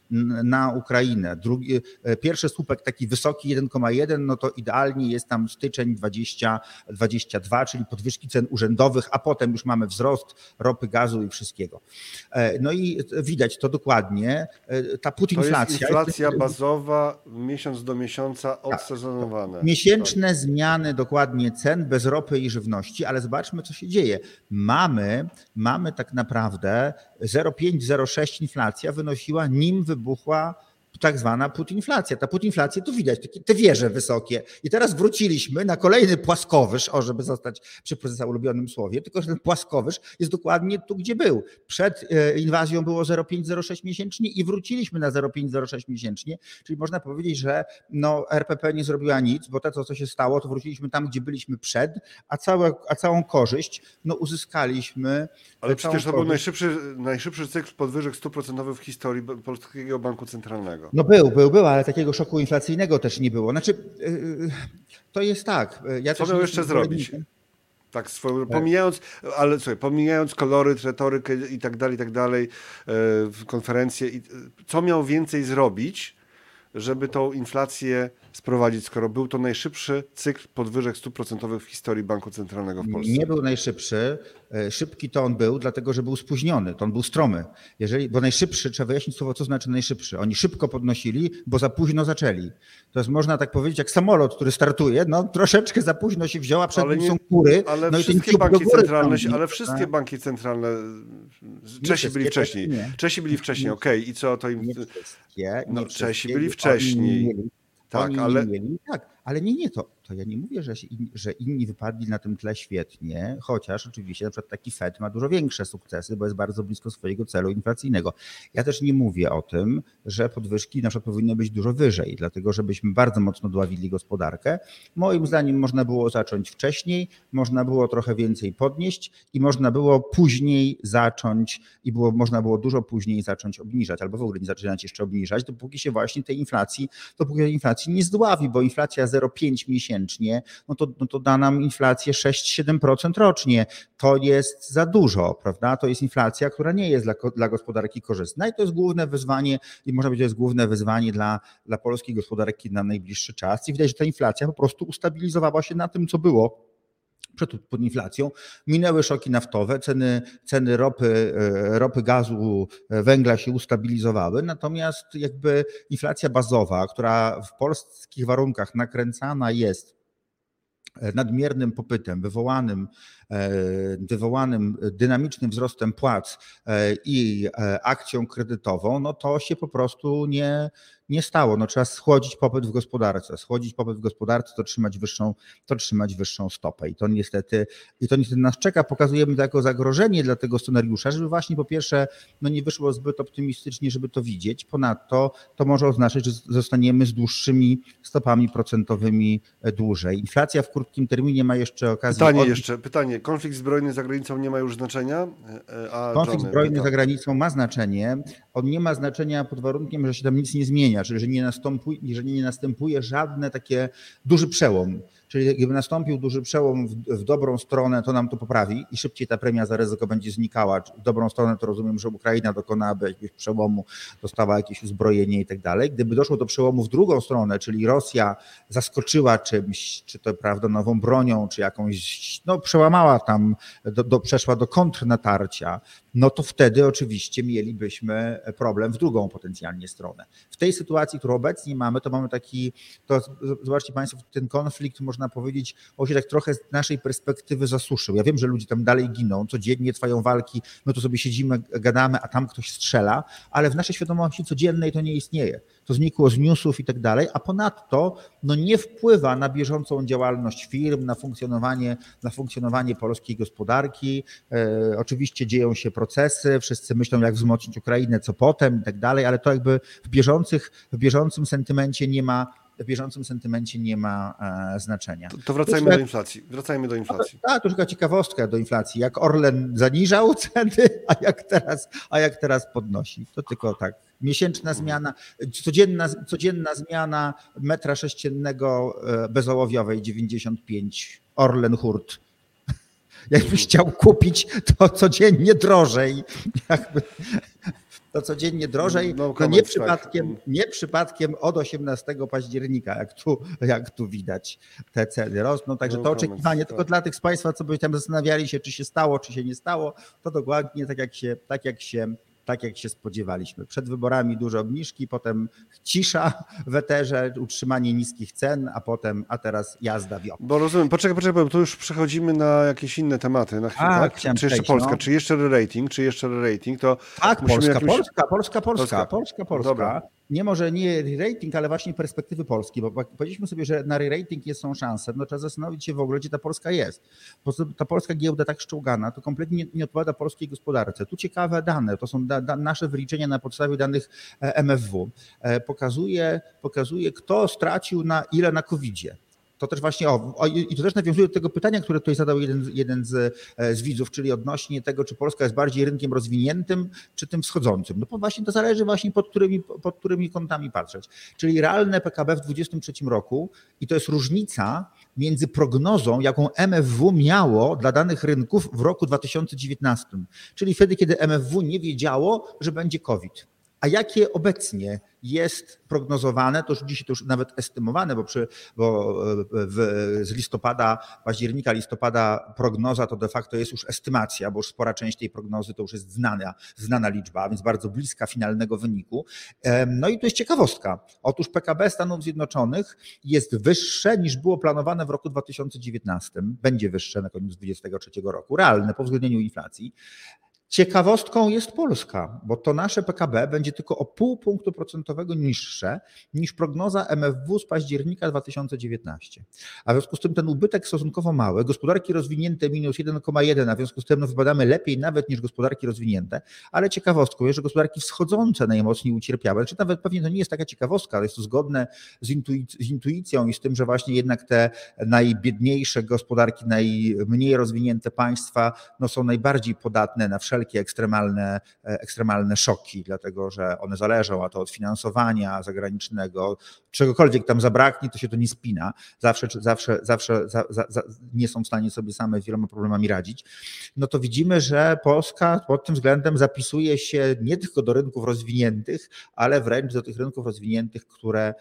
na Ukrainę. Drugi, e, pierwszy słupek taki wysoki 1,1, no to idealnie jest tam styczeń 2022, czyli podwyżki cen urzędowych, a potem już mamy wzrost ropy, gazu i wszystkiego. E, no i widać to dokładnie. E, ta putinflacja. To jest inflacja bazowa miesiąc do miesiąca tak. odsezonowana. Miesięczne zmiany dokładnie cen bez ropy i żywności, ale zobaczmy co się dzieje. Mamy, mamy tak naprawdę 0,5-0,6 inflacja wynosiła, nim wybuchła tak zwana putinflacja. Ta putinflacja, tu widać te wieże wysokie. I teraz wróciliśmy na kolejny płaskowyż, o żeby zostać przy prezesa ulubionym słowie, tylko że ten płaskowyż jest dokładnie tu, gdzie był. Przed e, inwazją było 0,5-0,6 miesięcznie i wróciliśmy na 0,5-0,6 miesięcznie, czyli można powiedzieć, że no, RPP nie zrobiła nic, bo to, co się stało, to wróciliśmy tam, gdzie byliśmy przed, a, całe, a całą korzyść no, uzyskaliśmy. Ale przecież to był najszybszy, najszybszy cykl podwyżek 100% w historii Polskiego Banku Centralnego. No był, był, był, ale takiego szoku inflacyjnego też nie było. Znaczy, yy, to jest tak. Ja Co miał jeszcze zrobić? Tak, swoją, pomijając, ale słuchaj, pomijając koloryt, retorykę i tak dalej, i tak dalej, konferencje, co miał więcej zrobić, żeby tą inflację sprowadzić, skoro był to najszybszy cykl podwyżek stóp procentowych w historii Banku Centralnego w Polsce? Nie był najszybszy. E, szybki to on był, dlatego że był spóźniony, to on był stromy. Jeżeli, bo najszybszy, trzeba wyjaśnić słowo, co znaczy najszybszy. Oni szybko podnosili, bo za późno zaczęli. To jest, można tak powiedzieć, jak samolot, który startuje, no troszeczkę za późno się wziął, a przed nim są kury. Ale no wszystkie banki centralne, tam, ale wszystkie tak? banki centralne, Czesi byli wcześniej. Czesi byli wcześniej, okej. Okay. I co to im... Nie no, Czesi byli wcześniej. Tak, ale... Mieli, tak, ale nie, nie, to, to ja nie mówię, że, że inni wypadli na tym tle świetnie, chociaż oczywiście na przykład taki Fed ma dużo większe sukcesy, bo jest bardzo blisko swojego celu inflacyjnego. Ja też nie mówię o tym, że podwyżki na przykład powinny być dużo wyżej, dlatego żebyśmy bardzo mocno dławili gospodarkę. Moim zdaniem można było zacząć wcześniej, można było trochę więcej podnieść i można było później zacząć i było, można było dużo później zacząć obniżać, albo w ogóle nie zaczynać jeszcze obniżać, dopóki się właśnie tej inflacji, dopóki inflacji nie zdławi, bo inflacja 0,5 miesięcznie no to, no to da nam inflację 6-7% rocznie. To jest za dużo, prawda? To jest inflacja, która nie jest dla, dla gospodarki korzystna i to jest główne wyzwanie i można powiedzieć, to jest główne wyzwanie dla, dla polskiej gospodarki na najbliższy czas. I widać, że ta inflacja po prostu ustabilizowała się na tym, co było przed inflacją. Minęły szoki naftowe, ceny, ceny ropy, e, ropy, gazu, e, węgla się ustabilizowały, natomiast jakby inflacja bazowa, która w polskich warunkach nakręcana jest e, nadmiernym popytem wywołanym, wywołanym dynamicznym wzrostem płac i akcją kredytową, no to się po prostu nie, nie stało. No, trzeba schłodzić popyt w gospodarce. Schłodzić popyt w gospodarce to trzymać wyższą, to trzymać wyższą stopę. I to niestety, i to niestety nas czeka. Pokazujemy to jako zagrożenie dla tego scenariusza, żeby właśnie po pierwsze no nie wyszło zbyt optymistycznie, żeby to widzieć. Ponadto to może oznaczać, że zostaniemy z dłuższymi stopami procentowymi dłużej. Inflacja w krótkim terminie ma jeszcze okazję. Pytanie od... jeszcze, pytanie. Konflikt zbrojny za granicą nie ma już znaczenia? E, A Konflikt Johnny zbrojny pyta. za granicą ma znaczenie. On nie ma znaczenia pod warunkiem, że się tam nic nie zmienia, czyli że nie następuje, jeżeli nie następuje żadne takie duży przełom. Czyli gdyby nastąpił duży przełom w, w dobrą stronę, to nam to poprawi i szybciej ta premia za ryzyko będzie znikała. W dobrą stronę to rozumiem, że Ukraina dokonałaby jakiegoś przełomu, dostała jakieś uzbrojenie i tak dalej. Gdyby doszło do przełomu w drugą stronę, czyli Rosja zaskoczyła czymś, czy to prawda, nową bronią, czy jakąś, no przełamała tam, do, do, przeszła do kontrnatarcia, no to wtedy oczywiście mielibyśmy problem w drugą potencjalnie stronę. W tej sytuacji, którą obecnie mamy, to mamy taki, to zobaczcie Państwo, ten konflikt można powiedzieć, on się tak trochę z naszej perspektywy zasuszył. Ja wiem, że ludzie tam dalej giną, codziennie trwają walki, my tu sobie siedzimy, gadamy, a tam ktoś strzela, ale w naszej świadomości codziennej to nie istnieje. To znikło z newsów i tak dalej, a ponadto no nie wpływa na bieżącą działalność firm, na funkcjonowanie, na funkcjonowanie polskiej gospodarki. E, oczywiście dzieją się procesy, wszyscy myślą, jak wzmocnić Ukrainę, co potem i tak dalej, ale to jakby w, bieżących, w bieżącym sentymencie nie ma w bieżącym sentymencie nie ma e, znaczenia. To, to wracajmy do inflacji. Wracajmy do inflacji. Tak, to tylko ciekawostka do inflacji. Jak Orlen zaniżał ceny, a jak teraz, a jak teraz podnosi. To tylko tak. Miesięczna zmiana, codzienna, codzienna zmiana metra sześciennego e, bezołowiowej 95 Orlen Hurt. Jakbyś chciał kupić, to codziennie drożej. Jakby, to codziennie drożej. No No nie tak. przypadkiem, nie przypadkiem od 18 października, jak tu, jak tu widać, te ceny rosną. Także No to oczekiwanie, tak. tylko dla tych z Państwa, co by tam zastanawiali się, czy się stało, czy się nie stało, to dokładnie tak jak się, tak jak się, tak jak się spodziewaliśmy. Przed wyborami duże obniżki, potem cisza w eterze, utrzymanie niskich cen, a potem, a teraz jazda wio. Bo rozumiem, poczekaj, poczekaj, bo tu już przechodzimy na jakieś inne tematy. Na chwilę, A, tak? Czy jeszcze przejść, Polska, no. czy jeszcze rating, czy jeszcze rating, to Tak, Polska, jakimś- Polska, Polska, Polska, Polska. Polska, Polska, Dobra. Nie może nie rating, ale właśnie perspektywy Polski, bo powiedzieliśmy sobie, że na rating jest są szanse, no trzeba zastanowić się w ogóle, gdzie ta Polska jest. Ta polska giełda tak szczołgana, to kompletnie nie, nie odpowiada polskiej gospodarce. Tu ciekawe dane, to są da, da, nasze wyliczenia na podstawie danych e, MFW. E, Pokazuje, pokazuje, kto stracił na ile na COVID-zie. To też właśnie, o, o, i to też nawiązuje do tego pytania, które tutaj zadał jeden, jeden z, e, z widzów, czyli odnośnie tego, czy Polska jest bardziej rynkiem rozwiniętym, czy tym wschodzącym. No bo właśnie to zależy właśnie pod którymi, pod którymi kątami patrzeć. Czyli realne PKB w 2023 roku i to jest różnica między prognozą, jaką MFW miało dla danych rynków w roku 2019, czyli wtedy, kiedy MFW nie wiedziało, że będzie COVID. A jakie obecnie jest prognozowane, to już dzisiaj to już nawet estymowane, bo, przy, bo e, w, z listopada, października, listopada prognoza to de facto jest już estymacja, bo już spora część tej prognozy to już jest znana, znana liczba, więc bardzo bliska finalnego wyniku. No i to jest ciekawostka. Otóż PKB Stanów Zjednoczonych jest wyższe niż było planowane w roku 2019. Będzie wyższe na koniec 2023 roku, realne po uwzględnieniu inflacji. Ciekawostką jest Polska, bo to nasze PKB będzie tylko o pół punktu procentowego niższe niż prognoza MFW z października 2019. A w związku z tym ten ubytek stosunkowo mały, gospodarki rozwinięte minus 1,1, a w związku z tym no, wypadamy lepiej nawet niż gospodarki rozwinięte, ale ciekawostką jest, że gospodarki wschodzące najmocniej ucierpiały. Czy nawet pewnie to nie jest taka ciekawostka, ale jest to zgodne z, intuic- z intuicją i z tym, że właśnie jednak te najbiedniejsze gospodarki, najmniej rozwinięte państwa no, są najbardziej podatne na wszelkie ekstremalne, e, ekstremalne szoki, dlatego że one zależą, a to od finansowania zagranicznego, czegokolwiek tam zabraknie, to się to nie spina. Zawsze, zawsze, zawsze za, za, za, nie są w stanie sobie same z wieloma problemami radzić. No to widzimy, że Polska pod tym względem zapisuje się nie tylko do rynków rozwiniętych, ale wręcz do tych rynków rozwiniętych, które,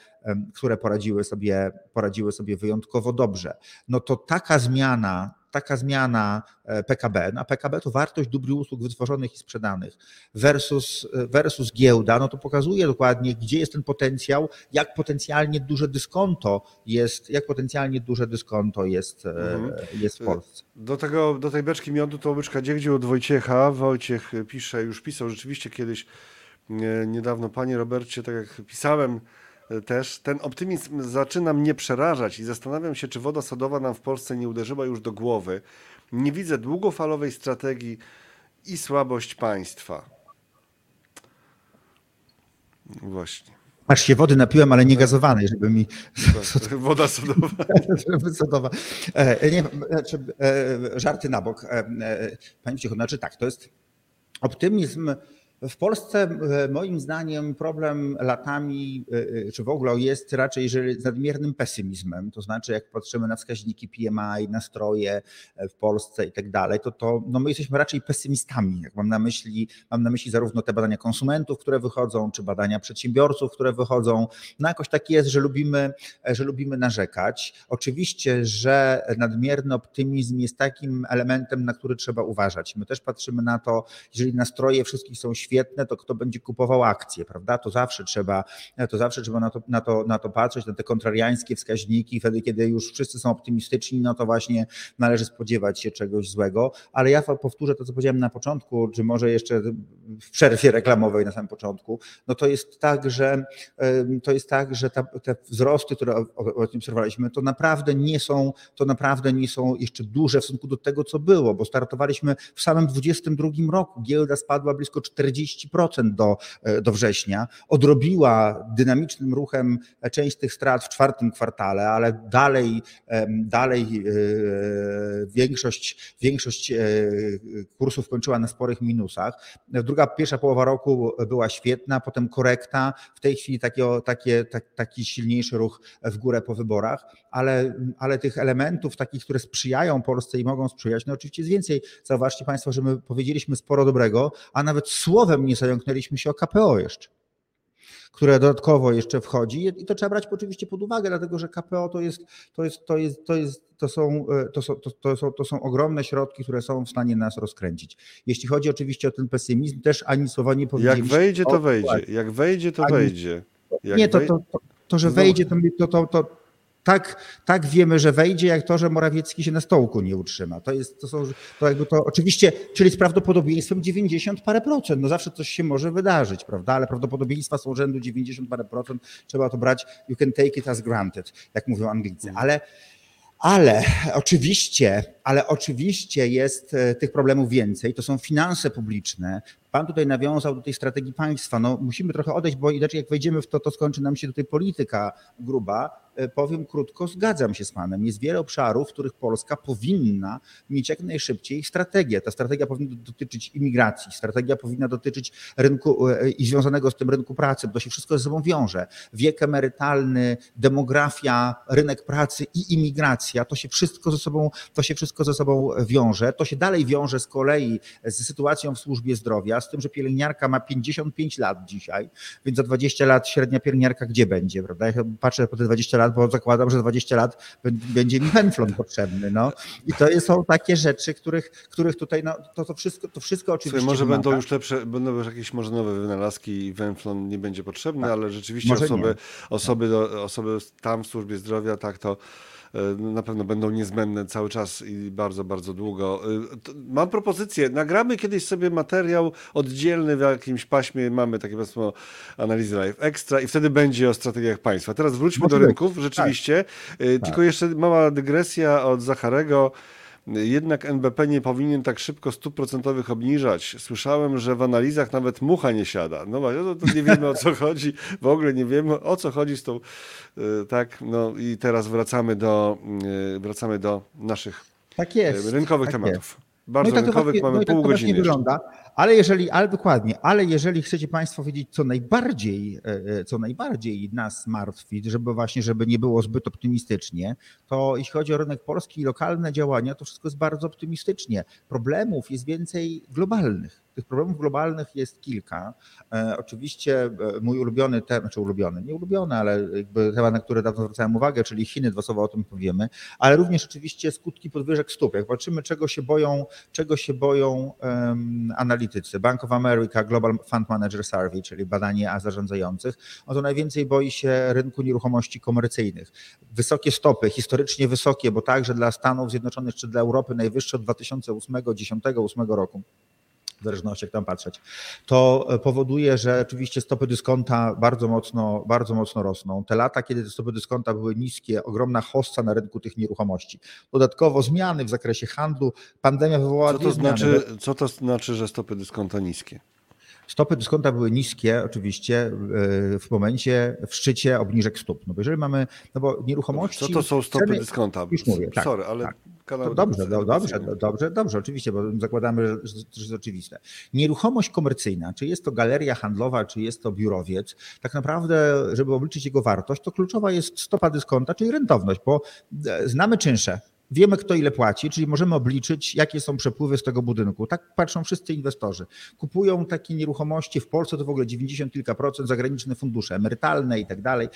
które poradziły, sobie, poradziły sobie wyjątkowo dobrze. No to taka zmiana, taka zmiana e, PKB, no a PKB to wartość dóbr i usług wytworzonych i sprzedanych versus, versus giełda, no to pokazuje dokładnie, gdzie jest ten potencjał, jak potencjalnie duże dyskonto jest, jak potencjalnie duże dyskonto jest, e, Mhm. jest w Polsce. Do, tego, do tej beczki miodu to łyczka dziegdziu od Wojciecha. Wojciech pisze, już pisał rzeczywiście kiedyś e, niedawno, panie Robercie, tak jak pisałem e, też, ten optymizm zaczyna mnie przerażać i zastanawiam się, czy woda sodowa nam w Polsce nie uderzyła już do głowy. Nie widzę długofalowej strategii i słabość państwa. Właśnie. Aż się wody napiłem, ale nie gazowanej, żeby mi. Tak, woda sodowa. sodowa. E, nie, znaczy, e, żarty na bok. E, Panie Cicho, znaczy tak, to jest optymizm w Polsce e, moim zdaniem problem latami, e, e, czy w ogóle jest raczej z nadmiernym pesymizmem. To znaczy, jak patrzymy na wskaźniki PMI, nastroje w Polsce i tak dalej, to, to no my jesteśmy raczej pesymistami. Jak mam na myśli, mam na myśli zarówno te badania konsumentów, które wychodzą, czy badania przedsiębiorców, które wychodzą. No jakoś tak jest, że lubimy, że lubimy narzekać. Oczywiście, że nadmierny optymizm jest takim elementem, na który trzeba uważać. My też patrzymy na to, jeżeli nastroje wszystkich są świetne, świetne, to kto będzie kupował akcje, prawda? To zawsze trzeba, to zawsze trzeba na to, na to, na to patrzeć, na te kontrariańskie wskaźniki. Wtedy, kiedy już wszyscy są optymistyczni, no to właśnie należy spodziewać się czegoś złego. Ale ja powtórzę to, co powiedziałem na początku, czy może jeszcze w przerwie reklamowej na samym początku. No to jest tak, że to jest tak, że ta, te wzrosty, które obserwowaliśmy, to naprawdę nie są, to naprawdę nie są jeszcze duże w stosunku do tego, co było, bo startowaliśmy w samym 22 roku. Giełda spadła blisko 40 40% do, e, do września. Odrobiła dynamicznym ruchem część tych strat w czwartym kwartale, ale dalej, dalej e, większość, większość e, kursów kończyła na sporych minusach. Druga, pierwsza połowa roku była świetna, potem korekta. W tej chwili taki, takie, taki silniejszy ruch w górę po wyborach, ale, ale tych elementów takich, które sprzyjają Polsce i mogą sprzyjać, no oczywiście jest więcej. Zauważcie Państwo, że my powiedzieliśmy sporo dobrego, a nawet słowem nie zająknęliśmy się o KPO jeszcze, które dodatkowo jeszcze wchodzi i to trzeba brać oczywiście pod uwagę, dlatego że KPO to jest, to jest, to jest, to jest to są, to, są, to, są, to są ogromne środki, które są w stanie nas rozkręcić. Jeśli chodzi oczywiście o ten pesymizm, też ani słowa nie powiedzieliśmy. Jak wejdzie, to wejdzie. Jak wejdzie, to wejdzie. Nie, to, to, to, to, że wejdzie, to, to, to, tak, tak wiemy, że wejdzie, jak to, że Morawiecki się na stołku nie utrzyma. To jest, to są, to jakby to oczywiście, czyli z prawdopodobieństwem 90 parę procent. No zawsze coś się może wydarzyć, prawda? Ale prawdopodobieństwa są rzędu 90 parę procent. Trzeba to brać, you can take it as granted, jak mówią Anglicy. Ale, ale oczywiście, ale oczywiście jest e, tych problemów więcej. To są finanse publiczne, Pan tutaj nawiązał do tej strategii państwa. No, musimy trochę odejść, bo inaczej jak wejdziemy w to, to skończy nam się tutaj polityka gruba. E, powiem krótko, zgadzam się z Panem. Jest wiele obszarów, w których Polska powinna mieć jak najszybciej strategię. Ta strategia powinna dotyczyć imigracji, strategia powinna dotyczyć rynku e, i związanego z tym rynku pracy, bo to się wszystko ze sobą wiąże. Wiek emerytalny, demografia, rynek pracy i imigracja, to się wszystko ze sobą, to się wszystko ze sobą wiąże. To się dalej wiąże z kolei z sytuacją w służbie zdrowia z tym, że pielęgniarka ma 55 lat dzisiaj, więc za 20 lat średnia pielęgniarka gdzie będzie, prawda? Ja patrzę po te 20 lat, bo zakładam, że 20 lat będzie mi węflon potrzebny, no. I to są takie rzeczy, których, których tutaj, no, to, to wszystko, to wszystko oczywiście Słuchaj, może wymaga. będą już lepsze, będą już jakieś może nowe wynalazki i węflon nie będzie potrzebny, tak. ale rzeczywiście osoby, osoby, osoby tam w służbie zdrowia, tak to na pewno będą niezbędne cały czas i bardzo, bardzo długo. E, mam propozycję, nagramy kiedyś sobie materiał oddzielny w jakimś paśmie, mamy takie powiedzmy analizy live extra i wtedy będzie o strategiach państwa. Teraz wróćmy do rynków, rzeczywiście. Tak. E, tylko tak. jeszcze mała dygresja od Zacharego. Jednak NBP nie powinien tak szybko stóp procentowych obniżać. Słyszałem, że w analizach nawet mucha nie siada. No to, to nie wiemy o co chodzi, w ogóle nie wiemy o co chodzi z tą, y, tak, no i teraz wracamy do, y, wracamy do naszych tak jest, rynkowych tak tematów. Jest. Bardzo no tak rynkowych, właśnie, mamy no pół tak godziny. wygląda. Ale jeżeli, ale dokładnie, ale jeżeli chcecie Państwo wiedzieć, co najbardziej, e, e, co najbardziej nas martwi, żeby właśnie, żeby nie było zbyt optymistycznie, to jeśli chodzi o rynek polski i lokalne działania, to wszystko jest bardzo optymistycznie. Problemów jest więcej globalnych. Tych problemów globalnych jest kilka. E, oczywiście mój ulubiony temat, czy znaczy ulubiony, nie ulubiony, ale jakby temat, na który dawno zwracałem uwagę, czyli Chiny, dwa słowa o tym powiemy, ale również oczywiście skutki podwyżek stóp. Jak patrzymy, czego się boją, czego się boją um, analitycy. Bank of America Global Fund Manager Survey, czyli badanie a zarządzających, no to najwięcej boi się rynku nieruchomości komercyjnych. Wysokie stopy, historycznie wysokie, bo także dla Stanów Zjednoczonych czy dla Europy najwyższe od 2008-2010-2008 roku w zależności jak tam patrzeć, to powoduje, że oczywiście stopy dyskonta bardzo mocno, bardzo mocno rosną. Te lata, kiedy te stopy dyskonta były niskie, ogromna hossa na rynku tych nieruchomości. Dodatkowo zmiany w zakresie handlu, pandemia wywołała co to znaczy, Co to znaczy, że stopy dyskonta niskie? Stopy dyskonta były niskie oczywiście e, w momencie, w szczycie obniżek stóp. No bo jeżeli mamy, no bo nieruchomości... Co to są stopy ceny, dyskonta? Już mówię, tak. Sorry, ale tak. Dobrze, dobrze, dobrze, dobrze, dobrze, oczywiście, bo zakładamy, że to jest oczywiste. Nieruchomość komercyjna, czy jest to galeria handlowa, czy jest to biurowiec, tak naprawdę, żeby obliczyć jego wartość, to kluczowa jest stopa dyskonta, czyli rentowność, bo e, znamy czynsze. Wiemy, kto ile płaci, czyli możemy obliczyć, jakie są przepływy z tego budynku. Tak patrzą wszyscy inwestorzy. Kupują takie nieruchomości w Polsce to w ogóle 90 kilka procent zagraniczne fundusze emerytalne i tak dalej,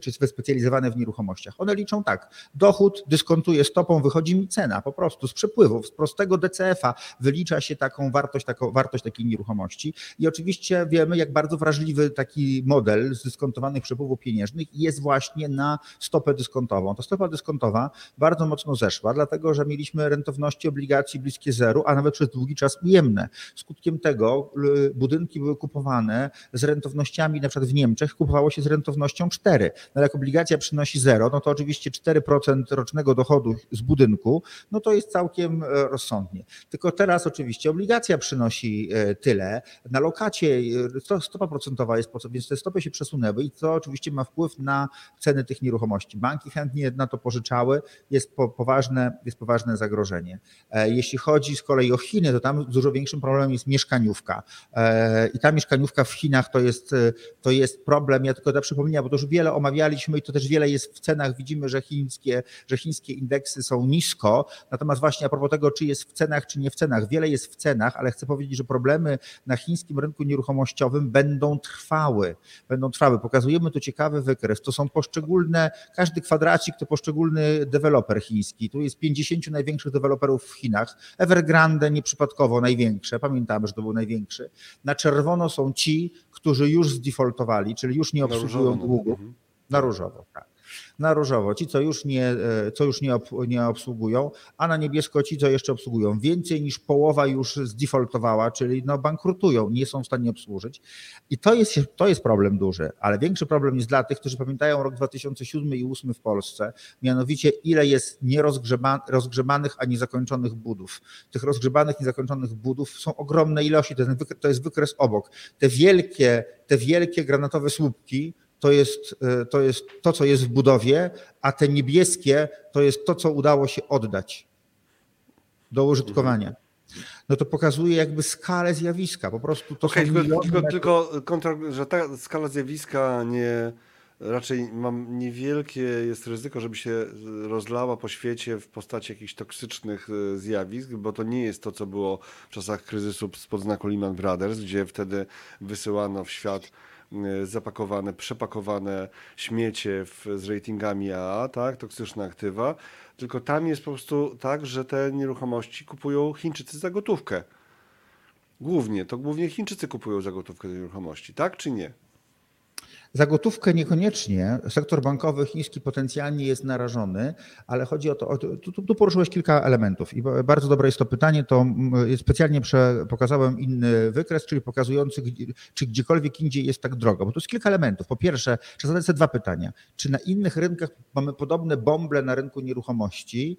czy wyspecjalizowane w nieruchomościach. One liczą tak. Dochód dyskontuje stopą, wychodzi mi cena po prostu z przepływów, z prostego DCF-a wylicza się taką wartość, taką wartość takiej nieruchomości. I oczywiście wiemy, jak bardzo wrażliwy taki model z dyskontowanych przepływów pieniężnych jest właśnie na stopę dyskontową. To stopa dyskontowa bardzo mocno zeszła, dlatego że mieliśmy rentowności obligacji bliskie zeru, a nawet przez długi czas ujemne. Skutkiem tego budynki były kupowane z rentownościami, na przykład w Niemczech kupowało się z rentownością 4. No jak obligacja przynosi 0, no to oczywiście 4% rocznego dochodu z budynku, no to jest całkiem e, rozsądnie. Tylko teraz oczywiście obligacja przynosi e, tyle. Na lokacie e, stopa procentowa jest, więc te stopy się przesunęły i to oczywiście ma wpływ na ceny tych nieruchomości. Banki chętnie na to pożyczały. Jest poważne, jest poważne zagrożenie. E, jeśli chodzi z kolei o Chiny, to tam dużo większym problemem jest mieszkaniówka. E, I ta mieszkaniówka w Chinach to jest, to jest problem. Ja tylko to przypomniałem, bo to już wiele omawialiśmy i to też wiele jest w cenach. Widzimy, że chińskie, że chińskie indeksy są nisko. Natomiast właśnie a propos tego, czy jest w cenach, czy nie w cenach, wiele jest w cenach, ale chcę powiedzieć, że problemy na chińskim rynku nieruchomościowym będą trwały. Będą trwały. Pokazujemy tu ciekawy wykres. To są poszczególne, każdy kwadracik to poszczególny deweloper chiński. Tu jest 50 największych deweloperów w Chinach. Evergrande nieprzypadkowo największe, pamiętamy, że to był największy. Na czerwono są ci, którzy już zdefaultowali, czyli już nie obsługują długów. Mhm. Na różowo, tak na różowo ci, co już nie, e, co już nie, nie obsługują, a na niebiesko ci, co jeszcze obsługują. Więcej niż połowa już zdefaultowała, czyli no bankrutują, nie są w stanie obsłużyć. I to jest, to jest problem duży, ale większy problem jest dla tych, którzy pamiętają rok 2007 i 2008 w Polsce, mianowicie ile jest nierozgrzebanych, a niezakończonych budów. Tych rozgrzebanych, niezakończonych budów są ogromne ilości, to jest wykres obok. Te wielkie, te wielkie granatowe słupki, to jest, e, to jest to, co jest w budowie, a te niebieskie to jest to, co udało się oddać do użytkowania. No to pokazuje jakby skalę zjawiska. Po prostu to okay, tylko, tylko, tylko kontra, że ta skala zjawiska nie raczej mam niewielkie jest ryzyko, żeby się rozlała po świecie w postaci jakichś toksycznych e, zjawisk, bo to nie jest to, co było w czasach kryzysu spod znaku Lehman Brothers, gdzie wtedy wysyłano w świat zapakowane, przepakowane śmiecie w, z ratingami AA, tak, toksyczne aktywa, tylko tam jest po prostu tak, że te nieruchomości kupują Chińczycy za gotówkę. Głównie, to głównie Chińczycy kupują za gotówkę te nieruchomości, tak czy nie? Za gotówkę niekoniecznie. Sektor bankowy chiński potencjalnie jest narażony, ale chodzi o to, tu, tu poruszyłeś kilka elementów i bardzo dobre jest to pytanie, to specjalnie pokazałem inny wykres, czyli pokazujący, czy gdziekolwiek indziej jest tak drogo, bo tu jest kilka elementów. Po pierwsze, trzeba zadać sobie dwa pytania. Czy na innych rynkach mamy podobne bąble na rynku nieruchomości,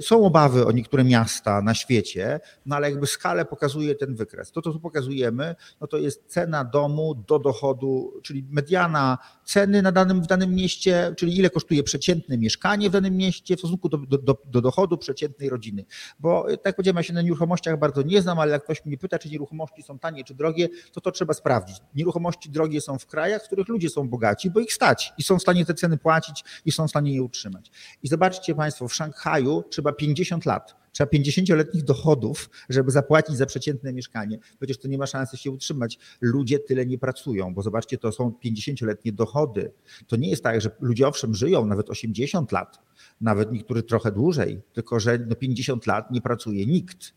są obawy o niektóre miasta na świecie, no ale jakby skalę pokazuje ten wykres. To, co tu pokazujemy, no to jest cena domu do dochodu, czyli mediana ceny na danym, w danym mieście, czyli ile kosztuje przeciętne mieszkanie w danym mieście w stosunku do, do, do dochodu przeciętnej rodziny. Bo tak jak powiedziałem, ja się na nieruchomościach bardzo nie znam, ale jak ktoś mnie pyta, czy nieruchomości są tanie czy drogie, to to trzeba sprawdzić. Nieruchomości drogie są w krajach, w których ludzie są bogaci, bo ich stać i są w stanie te ceny płacić i są w stanie je utrzymać. I zobaczcie Państwo, w Szanghaju trzeba 50 lat. Trzeba 50-letnich dochodów, żeby zapłacić za przeciętne mieszkanie. Przecież to nie ma szansy się utrzymać. Ludzie tyle nie pracują, bo zobaczcie, to są 50-letnie dochody. To nie jest tak, że ludzie owszem żyją nawet 80 lat, nawet niektórzy trochę dłużej, tylko że no 50 lat nie pracuje nikt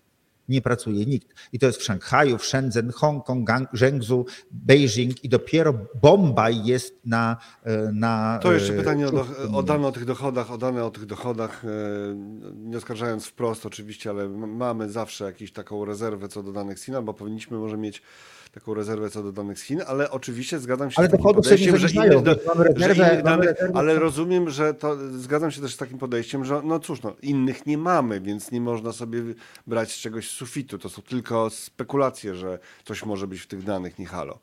nie pracuje nikt. I to jest w Szanghaju, w Shenzhen, Hongkong, Zhengzhou, Beijing i dopiero Bombaj jest na... E, na to jeszcze e, pytanie o, o dane o tych dochodach, o dane o tych dochodach, e, nie oskarżając wprost oczywiście, ale mamy zawsze jakąś taką rezerwę co do danych Sina, bo powinniśmy może mieć taką rezerwę co do danych z Chin, ale oczywiście zgadzam się Ale z takim podejściem, że innych, rezerwę- że danych, rezerwę- ale rozumiem, że to zgadzam się też z takim podejściem, że no cóż, no, innych nie mamy, więc nie można sobie brać z czegoś z sufitu. To są tylko spekulacje, że coś może być w tych danych, nie halo.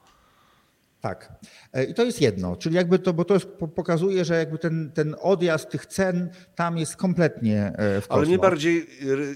Tak. E, I to jest jedno, czyli jakby to, bo to jest, po- pokazuje, że jakby ten, ten odjazd tych cen tam jest kompletnie e, w Ale mnie kosmos. bardziej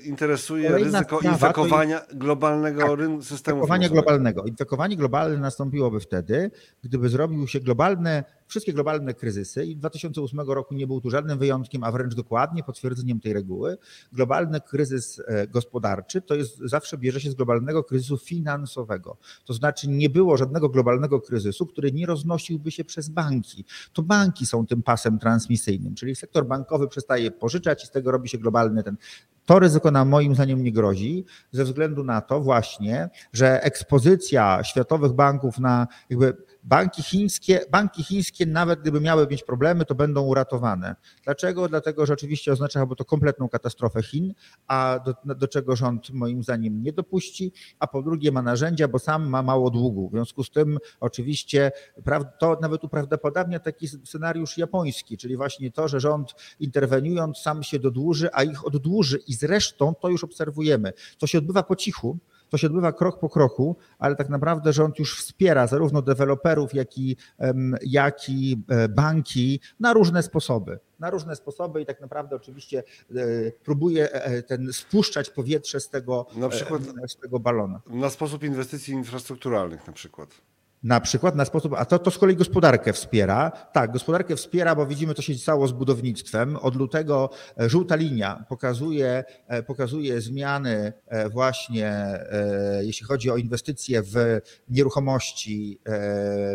interesuje Kolejna ryzyko infekowania globalnego Tak, ryn- systemu Infekowanie globalnego. Infekowanie globalne nastąpiłoby wtedy, gdyby zrobił się globalne, wszystkie globalne kryzysy i 2008 roku nie był tu żadnym wyjątkiem, a wręcz dokładnie potwierdzeniem tej reguły. Globalny kryzys e, gospodarczy to jest zawsze bierze się z globalnego kryzysu finansowego. To znaczy nie było żadnego globalnego kryzysu, który nie roznosiłby się przez banki. To banki są tym pasem transmisyjnym, czyli sektor bankowy przestaje pożyczać i z tego robi się globalny ten to ryzyko nam moim zdaniem nie grozi, ze względu na to właśnie, że ekspozycja światowych banków na jakby banki chińskie, banki chińskie nawet gdyby miały mieć problemy, to będą uratowane. Dlaczego? Dlatego, że oczywiście oznaczałoby to kompletną katastrofę Chin, a do, do czego rząd moim zdaniem nie dopuści, a po drugie ma narzędzia, bo sam ma mało długu. W związku z tym oczywiście to nawet uprawdopodobnia taki scenariusz japoński, czyli właśnie to, że rząd interweniując sam się dodłuży, a ich oddłuży i zresztą to już obserwujemy. To się odbywa po cichu, to się odbywa krok po kroku, ale tak naprawdę rząd już wspiera zarówno deweloperów, jak i, jak i e, banki na różne sposoby. Na różne sposoby i tak naprawdę oczywiście e, próbuje e, ten spuszczać powietrze z tego, Na przykład- z tego balona. Na sposób inwestycji infrastrukturalnych na przykład. Na przykład na sposób, a to, to z kolei gospodarkę wspiera. Tak, gospodarkę wspiera, bo widzimy, co się stało z budownictwem. Od lutego e, żółta linia pokazuje, e, pokazuje zmiany e, właśnie, jeśli chodzi o inwestycje w nieruchomości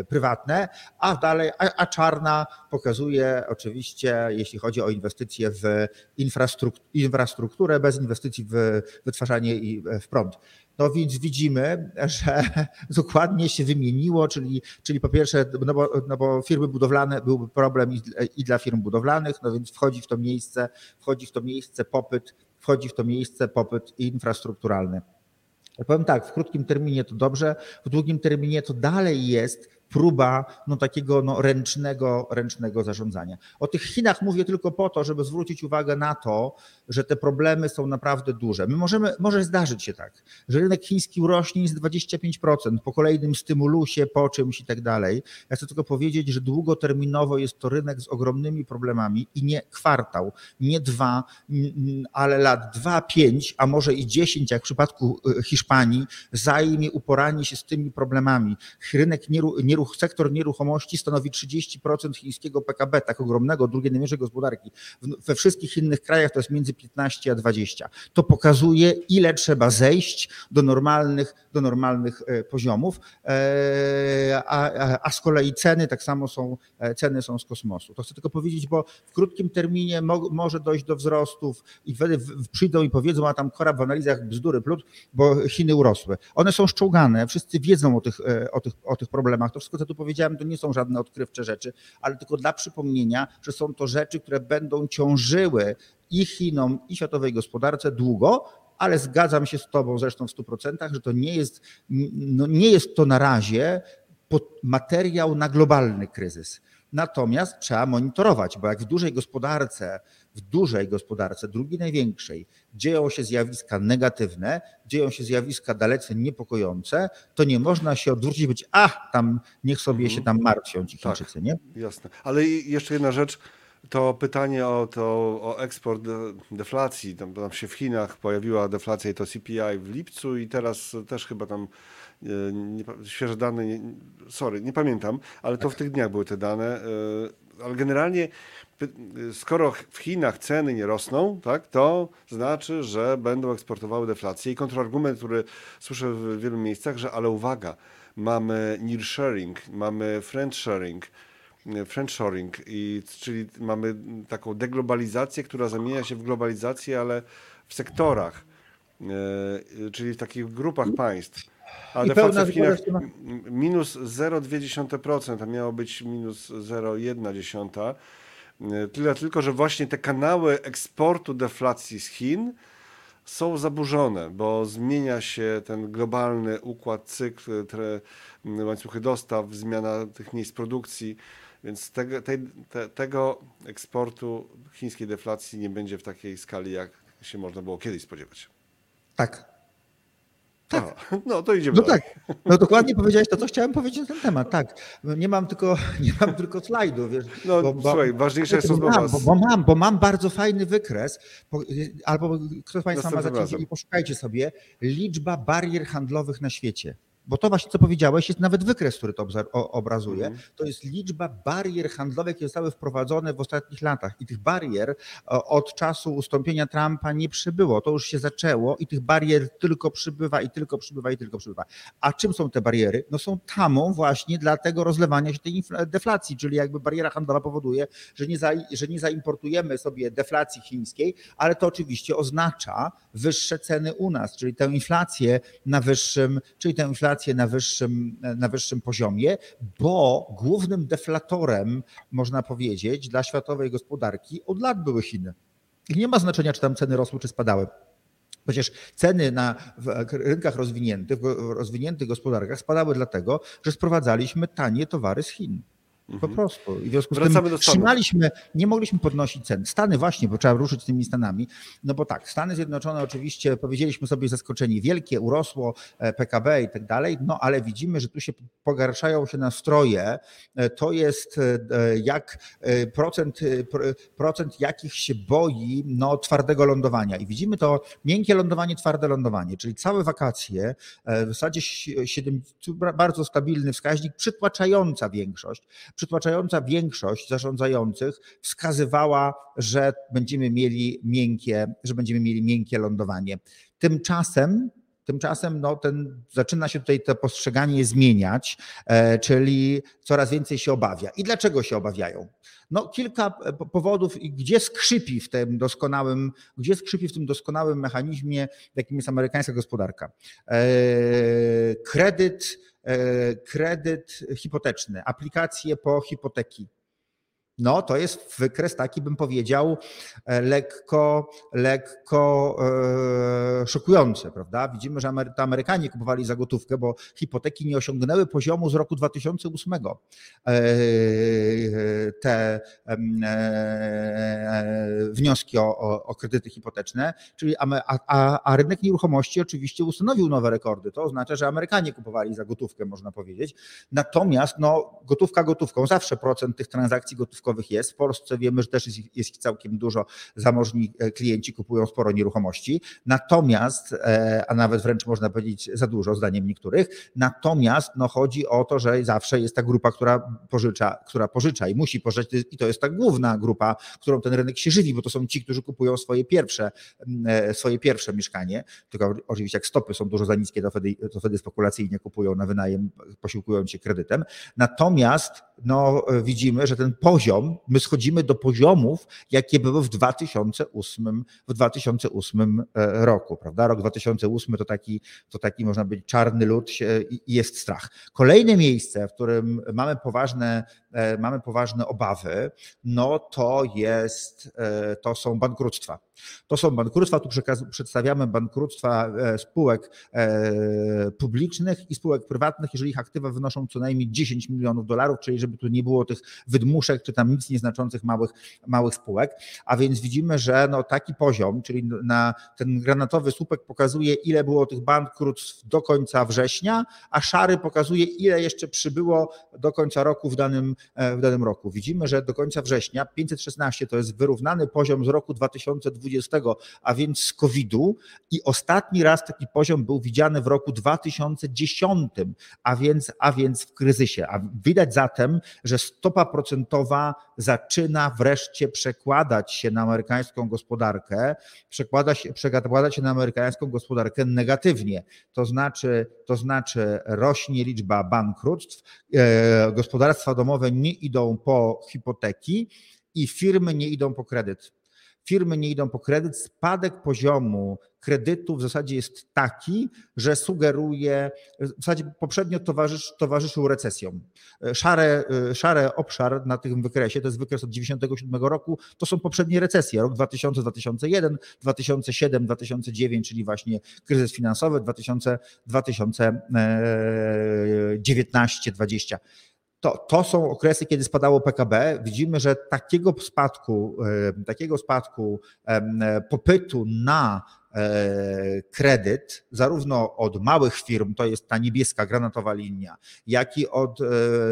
prywatne, a dalej, a, a czarna pokazuje oczywiście, jeśli chodzi o inwestycje w infrastruk- infrastrukturę, bez inwestycji w wytwarzanie i w prąd. No więc widzimy, że dokładnie się wymieniło, czyli, czyli po pierwsze, no bo, no bo firmy budowlane byłby problem i, i dla firm budowlanych, no więc wchodzi w to miejsce, wchodzi w to miejsce popyt, wchodzi w to miejsce popyt infrastrukturalny. Powiem tak, w krótkim terminie to dobrze, w długim terminie to dalej jest próba no, takiego no, ręcznego, ręcznego zarządzania. O tych Chinach mówię tylko po to, żeby zwrócić uwagę na to, że te problemy są naprawdę duże. My możemy, może zdarzyć się tak, że rynek chiński urośnie z 25% po kolejnym stymulusie, po czymś i tak dalej. Ja chcę tylko powiedzieć, że długoterminowo jest to rynek z ogromnymi problemami i nie kwartał, nie dwa, ale lat dwa, pięć, a może i dziesięć, jak w przypadku y, Hiszpanii, zajmie uporanie się z tymi problemami. Rynek nieru, nieruch, sektor nieruchomości stanowi 30% chińskiego PKB, tak ogromnego, drugiej największej gospodarki. We wszystkich innych krajach to jest między 15 a 20. To pokazuje, ile trzeba zejść do normalnych, do normalnych e, poziomów, E, a, a, z kolei ceny tak samo są, e, ceny są z kosmosu. To chcę tylko powiedzieć, bo w krótkim terminie mo, może dojść do wzrostów i wtedy przyjdą i powiedzą, a tam korab w analizach bzdury plut, bo Chiny urosły. One są szczołgane, wszyscy wiedzą o tych, o tych, o tych problemach. To co tu powiedziałem, to nie są żadne odkrywcze rzeczy, ale tylko dla przypomnienia, że są to rzeczy, które będą ciążyły i Chinom, i światowej gospodarce długo, ale zgadzam się z Tobą zresztą w 100%, że to nie jest, no nie jest to na razie materiał na globalny kryzys. Natomiast trzeba monitorować, bo jak w dużej gospodarce, w dużej gospodarce, drugiej największej, dzieją się zjawiska negatywne, dzieją się zjawiska dalece niepokojące, to nie można się odwrócić i być, a tam niech sobie się tam martwią ci Tak. Chińczycy, nie? Jasne. Ale i jeszcze jedna rzecz, to pytanie o, to, o eksport de- deflacji. Tam, tam się w Chinach pojawiła deflacja i to CPI w lipcu i teraz też chyba tam e, nie, świeże dane, nie, sorry, nie pamiętam, ale to w tych dniach były te dane. e, Ale generalnie skoro w Chinach ceny nie rosną, tak, to znaczy, że będą eksportowały deflację. I kontrargument, który słyszę w wielu miejscach, że ale uwaga, mamy nearshoring, mamy friendshoring, friendshoring, i, czyli mamy taką deglobalizację, która zamienia się w globalizację, ale w sektorach, e, czyli w takich grupach państw. A deflacja w Chinach minus 0,2%, a miało być minus 0,1%. E, Tyle tylko, że właśnie te kanały eksportu deflacji z Chin są zaburzone, bo zmienia się ten globalny układ, cykl, tre, łańcuchy dostaw, zmiana tych miejsc produkcji, więc tego, tej, te, tego eksportu chińskiej deflacji nie będzie w takiej skali, jak się można było kiedyś spodziewać. Tak. No to idziemy No dalej. tak, no dokładnie powiedziałeś to, co chciałem powiedzieć na ten temat, tak. Nie mam tylko, nie mam tylko slajdu, wiesz. No słuchaj, ważniejsza jest rozmowa mam, bo, bo, mam, bo mam bardzo fajny wykres, albo ktoś z Państwa ma razem. i poszukajcie sobie, liczba barier handlowych na świecie. Bo to właśnie, co powiedziałeś, jest nawet wykres, który to obrazuje. Mhm. To jest liczba barier handlowych, jakie zostały wprowadzone w ostatnich latach. I tych barier o, od czasu ustąpienia Trumpa nie przybyło. To już się zaczęło i tych barier tylko przybywa i tylko przybywa i tylko przybywa. A czym są te bariery? No są tamą właśnie dla tego rozlewania się tej deflacji, czyli jakby bariera handlowa powoduje, że nie, za, że nie zaimportujemy sobie deflacji chińskiej, ale to oczywiście oznacza wyższe ceny u nas, czyli tę inflację na wyższym, czyli tę inflację na wyższym, na wyższym poziomie, bo głównym deflatorem, można powiedzieć, dla światowej gospodarki od lat były Chiny. I nie ma znaczenia, czy tam ceny rosły, czy spadały. Przecież ceny na rynkach rozwiniętych, rozwiniętych gospodarkach spadały dlatego, że sprowadzaliśmy tanie towary z Chin. Po prostu. I w związku z Mhm. Wracamy tym trzymaliśmy, nie mogliśmy podnosić cen. Stany właśnie, bo trzeba ruszyć z tymi Stanami. No bo tak, Stany Zjednoczone oczywiście powiedzieliśmy sobie zaskoczeni, wielkie, urosło e, PKB i tak dalej, no ale widzimy, że tu się pogarszają się nastroje. E, To jest e, jak procent, pro- procent jakich się boi no, twardego lądowania. I widzimy to miękkie lądowanie, twarde lądowanie, czyli całe wakacje, w zasadzie si- siedem- bardzo stabilny wskaźnik, przytłaczająca większość przytłaczająca większość zarządzających wskazywała, że będziemy mieli miękkie, że będziemy mieli miękkie lądowanie. Tymczasem Tymczasem no, ten, zaczyna się tutaj to postrzeganie zmieniać, e, czyli coraz więcej się obawia. I dlaczego się obawiają? No, kilka e, po- powodów, i gdzie skrzypi w tym doskonałym, gdzie skrzypi w tym doskonałym mechanizmie, jakim jest amerykańska gospodarka. E, kredyt, kredyt hipoteczny, aplikacje po hipoteki. No, to jest wykres taki, bym powiedział, e, lekko, lekko e, szokujący, prawda? Widzimy, że Amery- Amerykanie kupowali za gotówkę, bo hipoteki nie osiągnęły poziomu z roku 2008. E, te e, wnioski o, o, o kredyty hipoteczne, czyli a, a, a rynek nieruchomości oczywiście ustanowił nowe rekordy. To oznacza, że Amerykanie kupowali za gotówkę, można powiedzieć. Natomiast no, gotówka gotówką, zawsze procent tych transakcji gotówkowych jest. W Polsce wiemy, że też jest, ich- jest ich całkiem dużo. Zamożni e, klienci kupują sporo nieruchomości. Natomiast, e, a nawet wręcz można powiedzieć za dużo, zdaniem niektórych. Natomiast no, chodzi o to, że zawsze jest ta grupa, która pożycza, która pożycza i musi pożyczyć, i to jest ta główna grupa, którą ten rynek się żywi, bo to są ci, którzy kupują swoje pierwsze, e, swoje pierwsze mieszkanie. Tylko oczywiście jak stopy są dużo za niskie, to wtedy, to wtedy spekulacyjnie kupują na wynajem, posiłkując się kredytem. Natomiast no, e, widzimy, że ten poziom, my schodzimy do poziomów, jakie były w 2008, w 2008 e, roku, prawda? Rok 2008 to taki, to taki można być czarny lód i jest strach. Kolejne miejsce, w którym mamy poważne, mamy poważne obawy, no to jest, e, to są bankructwa. To są bankructwa, tu przedstawiamy bankructwa e, spółek e, publicznych i spółek prywatnych, jeżeli ich aktywa wynoszą co najmniej 10 milionów dolarów, czyli żeby tu nie było tych wydmuszek czy tam nic nieznaczących małych, małych spółek. A więc widzimy, że no taki poziom, czyli na ten granatowy słupek pokazuje, ile było tych bankructw do końca września, a szary pokazuje, ile jeszcze przybyło do końca roku w danym, e, w danym roku. Widzimy, że do końca września 516 to jest wyrównany poziom z roku 2020, a więc z COVID-u i ostatni raz taki poziom był widziany w roku 2010, a więc, a więc w kryzysie. A widać zatem, że stopa procentowa zaczyna wreszcie przekładać się na amerykańską gospodarkę, przekłada się, przekłada się na amerykańską gospodarkę negatywnie. To znaczy, to znaczy rośnie liczba bankructw, e, gospodarstwa domowe nie idą po hipoteki i firmy nie idą po kredyt. firmy nie idą po kredyt, spadek poziomu kredytu w zasadzie jest taki, że sugeruje, w zasadzie poprzednio towarzysz, towarzyszył recesjom. Szare, szare obszar na tym wykresie, to jest wykres od 1997 roku, to są poprzednie recesje, rok 2000, 2001, 2007, 2009, czyli właśnie kryzys finansowy, 2000, 2019, 20 to, to są okresy, kiedy spadało PKB. Widzimy, że takiego spadku, takiego spadku popytu na e, kredyt, zarówno od małych firm, to jest ta niebieska granatowa linia, jak i od e,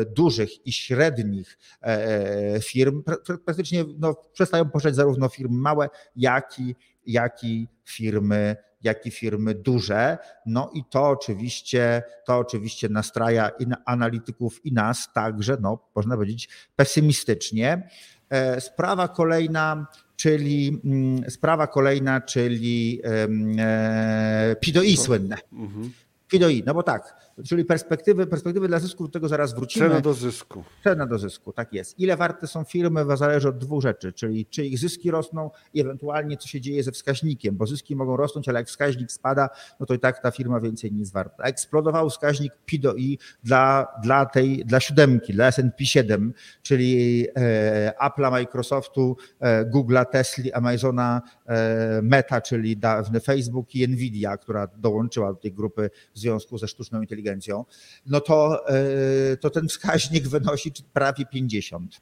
dużych i średnich e, firm, praktycznie no, przestają pożyczać zarówno firmy małe, jak i, jak i firmy jak i firmy duże. No i to oczywiście, to oczywiście nastraja i analityków i nas także, no, można powiedzieć, pesymistycznie. E, sprawa kolejna, czyli mm, sprawa kolejna, czyli e, PIDOI słynne. Mhm. PIDOI, no bo tak, czyli perspektywy, perspektywy dla zysku, do tego zaraz wrócimy. Cena do zysku. Cena do zysku, tak jest. Ile warte są firmy, zależy od dwóch rzeczy, czyli czy ich zyski rosną i ewentualnie co się dzieje ze wskaźnikiem, bo zyski mogą rosnąć, ale jak wskaźnik spada, no to i tak ta firma więcej nie jest warta. Eksplodował wskaźnik P do I dla, dla tej, dla siódemki, dla S&P 7, czyli e, Apple'a, Microsoftu, e, Google'a, Tesla, Amazona, Meta, czyli dawny Facebook i Nvidia, która dołączyła do tej grupy w związku ze sztuczną inteligencją no to, e, to ten wskaźnik wynosi prawie 50.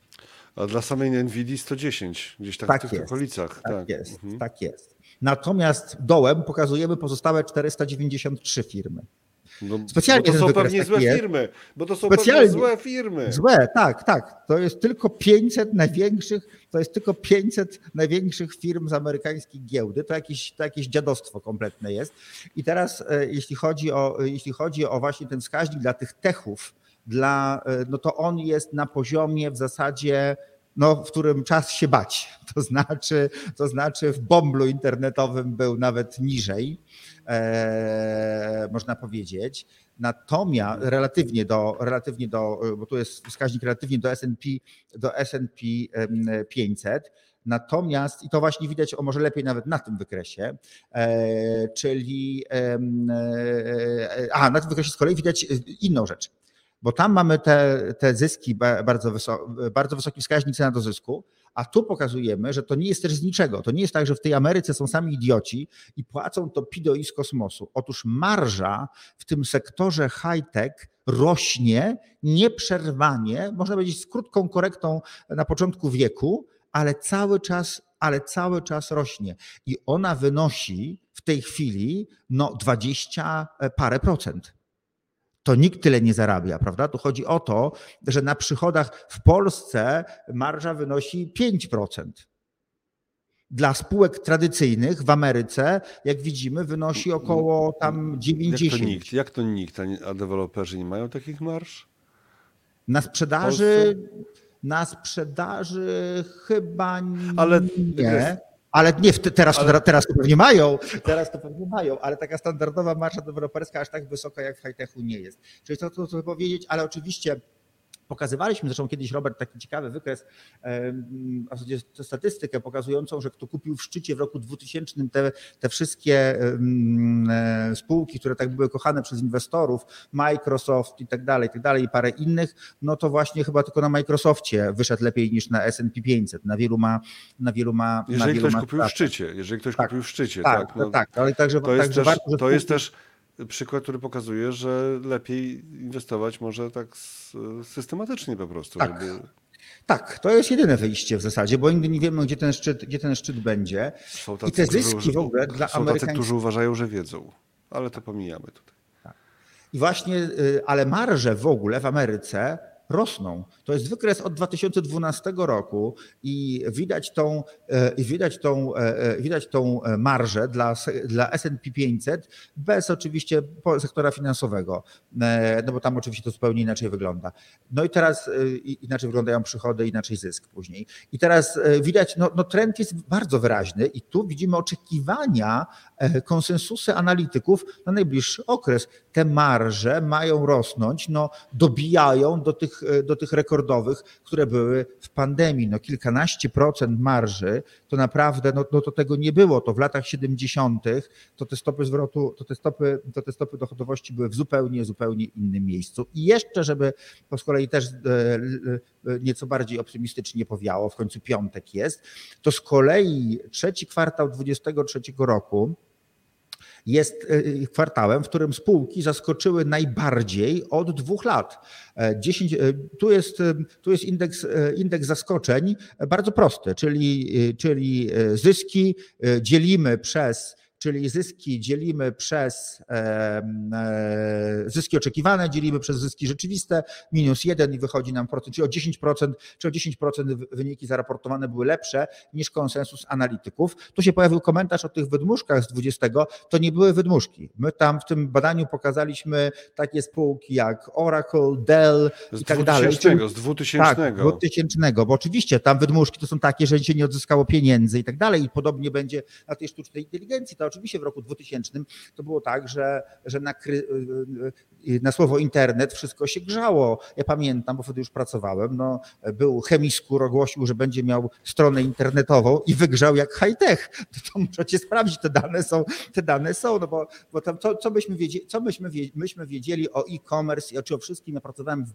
A dla samej NVIDII 110, gdzieś tak, tak w tych jest, okolicach. Tak, tak. jest, mhm. tak jest. Natomiast dołem pokazujemy pozostałe 493 firmy. No, Specjalnie to są pewnie złe jest. firmy, bo to są Specjalnie, pewnie złe firmy. Złe, tak, tak. To jest tylko 500 największych, to jest tylko 500 największych firm z amerykańskiej giełdy. To jakieś, to jakieś dziadostwo kompletne jest. I teraz e, jeśli chodzi o, jeśli chodzi o właśnie ten wskaźnik dla tych techów, dla, e, no to on jest na poziomie w zasadzie no, w którym czas się bać. To znaczy, to znaczy w bomblu internetowym był nawet niżej, e, można powiedzieć. Natomiast relatywnie do, relatywnie do, bo tu jest wskaźnik relatywnie do S&P, do S&P 500, Natomiast, i to właśnie widać, o może lepiej nawet na tym wykresie, e, czyli, e, e, a na tym wykresie z kolei widać inną rzecz bo tam mamy te, te zyski, bardzo, wysok, bardzo wysoki wskaźnik cena do zysku, a tu pokazujemy, że to nie jest też z niczego. To nie jest tak, że w tej Ameryce są sami idioci i płacą to PIDOI z kosmosu. Otóż marża w tym sektorze high-tech rośnie nieprzerwanie, można powiedzieć z krótką korektą na początku wieku, ale cały czas, ale cały czas rośnie. I ona wynosi w tej chwili no 20 parę procent to nikt tyle nie zarabia, prawda? Tu chodzi o to, że na przychodach w Polsce marża wynosi 5%. Dla spółek tradycyjnych w Ameryce, jak widzimy, wynosi około tam 90. Jak to nikt? Jak to nikt? A deweloperzy nie mają takich marsz? Na sprzedaży, na sprzedaży chyba nie. Ale nie, teraz, ale... teraz to pewnie mają, teraz to pewnie mają, ale taka standardowa marsza deweloperska aż tak wysoka jak w high-techu nie jest. Czyli to, to, to powiedzieć, ale oczywiście Pokazywaliśmy zresztą kiedyś, Robert, taki ciekawy wykres, w zasadzie statystykę pokazującą, że kto kupił w szczycie w roku 2000 te, te wszystkie e, spółki, które tak były kochane przez inwestorów, Microsoft i tak dalej, i tak dalej, i parę innych, no to właśnie chyba tylko na Microsoftie wyszedł lepiej niż na S&P 500. Na wielu ma, na wielu ma. Jeżeli na wielu ktoś ma kupił w szczycie, jeżeli ktoś tak, kupił w szczycie, tak. Tak, no, tak ale także, to jest także też, warto, to jest też przykład, który pokazuje, że lepiej inwestować może tak systematycznie po prostu. Tak. Żeby... Tak, to jest jedyne wyjście w zasadzie, bo nigdy nie wiemy, gdzie ten szczyt, gdzie ten szczyt będzie. Tacy, I te zyski którzy, w ogóle dla są Amerykańskich... tacy, którzy uważają, że wiedzą, ale to pomijamy tutaj. Tak. I właśnie, y, ale marże w ogóle w Ameryce rosną. To jest wykres od 2012 roku i widać tą, e, widać tą, e, e, widać tą marżę dla, dla S&P 500 bez oczywiście sektora finansowego, no bo tam oczywiście to zupełnie inaczej wygląda. No i teraz inaczej wyglądają przychody, inaczej zysk później. I teraz widać, no, no trend jest bardzo wyraźny i tu widzimy oczekiwania, konsensusy analityków na najbliższy okres. Te marże mają rosnąć, no dobijają do tych tych, do tych rekordowych, które były w pandemii. No kilkanaście procent marży, to naprawdę, no, no to tego nie było. To w latach 70. to te stopy zwrotu, to te stopy, to te stopy dochodowości były w zupełnie, zupełnie innym miejscu. I jeszcze, żeby to z kolei też nieco bardziej optymistycznie powiało, w końcu piątek jest, to z kolei trzeci kwartał 2023 roku jest e, kwartałem, w którym spółki zaskoczyły najbardziej od dwóch lat. 10, e, tu, jest, tu jest indeks, e, indeks zaskoczeń bardzo prosty, czyli, czyli zyski dzielimy przez czyli zyski dzielimy przez e, zyski oczekiwane, dzielimy przez zyski rzeczywiste, minus jeden i wychodzi nam procent, czyli o 10%, czy o 10% wyniki zaraportowane były lepsze niż konsensus analityków. Tu się pojawił komentarz o tych wydmuszkach z 20, to nie były wydmuszki. My tam w tym badaniu pokazaliśmy takie spółki jak Oracle, Dell z i tak dalej. Z 2000. Tak, 2000, bo oczywiście tam wydmuszki to są takie, że się nie odzyskało pieniędzy i tak dalej i podobnie będzie na tej sztucznej inteligencji. Oczywiście w roku 2000 to było tak, że, że na, na słowo internet wszystko się grzało. Ja pamiętam, bo wtedy już pracowałem, no, był Chemiskur, ogłosił, że będzie miał stronę internetową i wygrzał jak high-tech. To, to możecie sprawdzić, te dane są, te dane są, no bo, bo tam co, co, byśmy wiedzieli, co myśmy, myśmy wiedzieli o e-commerce, czy o wszystkim, ja pracowałem w,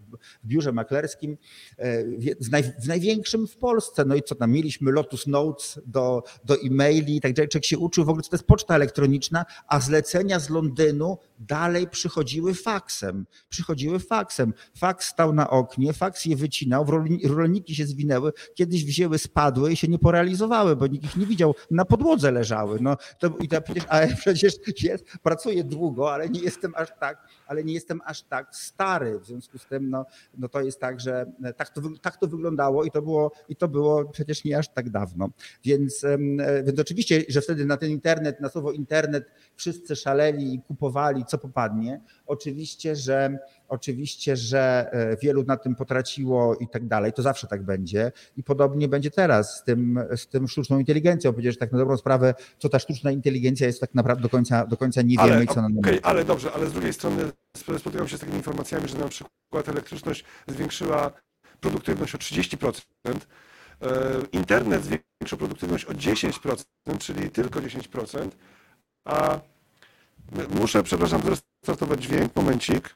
w biurze maklerskim, e, w, naj, w, największym w Polsce, no i co tam, mieliśmy Lotus Notes do, do e-maili i tak dalej, człowiek się uczył w ogóle, to jest poczta elektroniczna, a zlecenia z Londynu dalej przychodziły faksem. Przychodziły faksem. Faks stał na oknie, faks je wycinał, rolniki się zwinęły, kiedyś wzięły, spadły i się nie porealizowały, bo nikt ich nie widział, na podłodze leżały. No, to, i to przecież, ale przecież jest, pracuję długo, ale nie jestem aż tak, ale nie jestem aż tak stary. W związku z tym no, no to jest tak, że tak to, tak to wyglądało i to było, i to było przecież nie aż tak dawno. Więc, więc oczywiście, że wtedy na ten internet, na słowo internet wszyscy szaleli i kupowali co popadnie. Oczywiście, że oczywiście, że e, wielu na tym potraciło i tak dalej. To zawsze tak będzie. I podobnie będzie teraz z tym, z tym sztuczną inteligencją. Przecież tak na dobrą sprawę, co ta sztuczna inteligencja jest, tak naprawdę do końca, do końca nie wiemy, ale, co nam okay, Ale dobrze, ale z drugiej strony spotykam się z takimi informacjami, że na przykład elektryczność zwiększyła produktywność o 30%. E, internet zwiększył produktywność o 10%, czyli tylko 10%, a muszę, przepraszam, zrestartować dźwięk, momencik.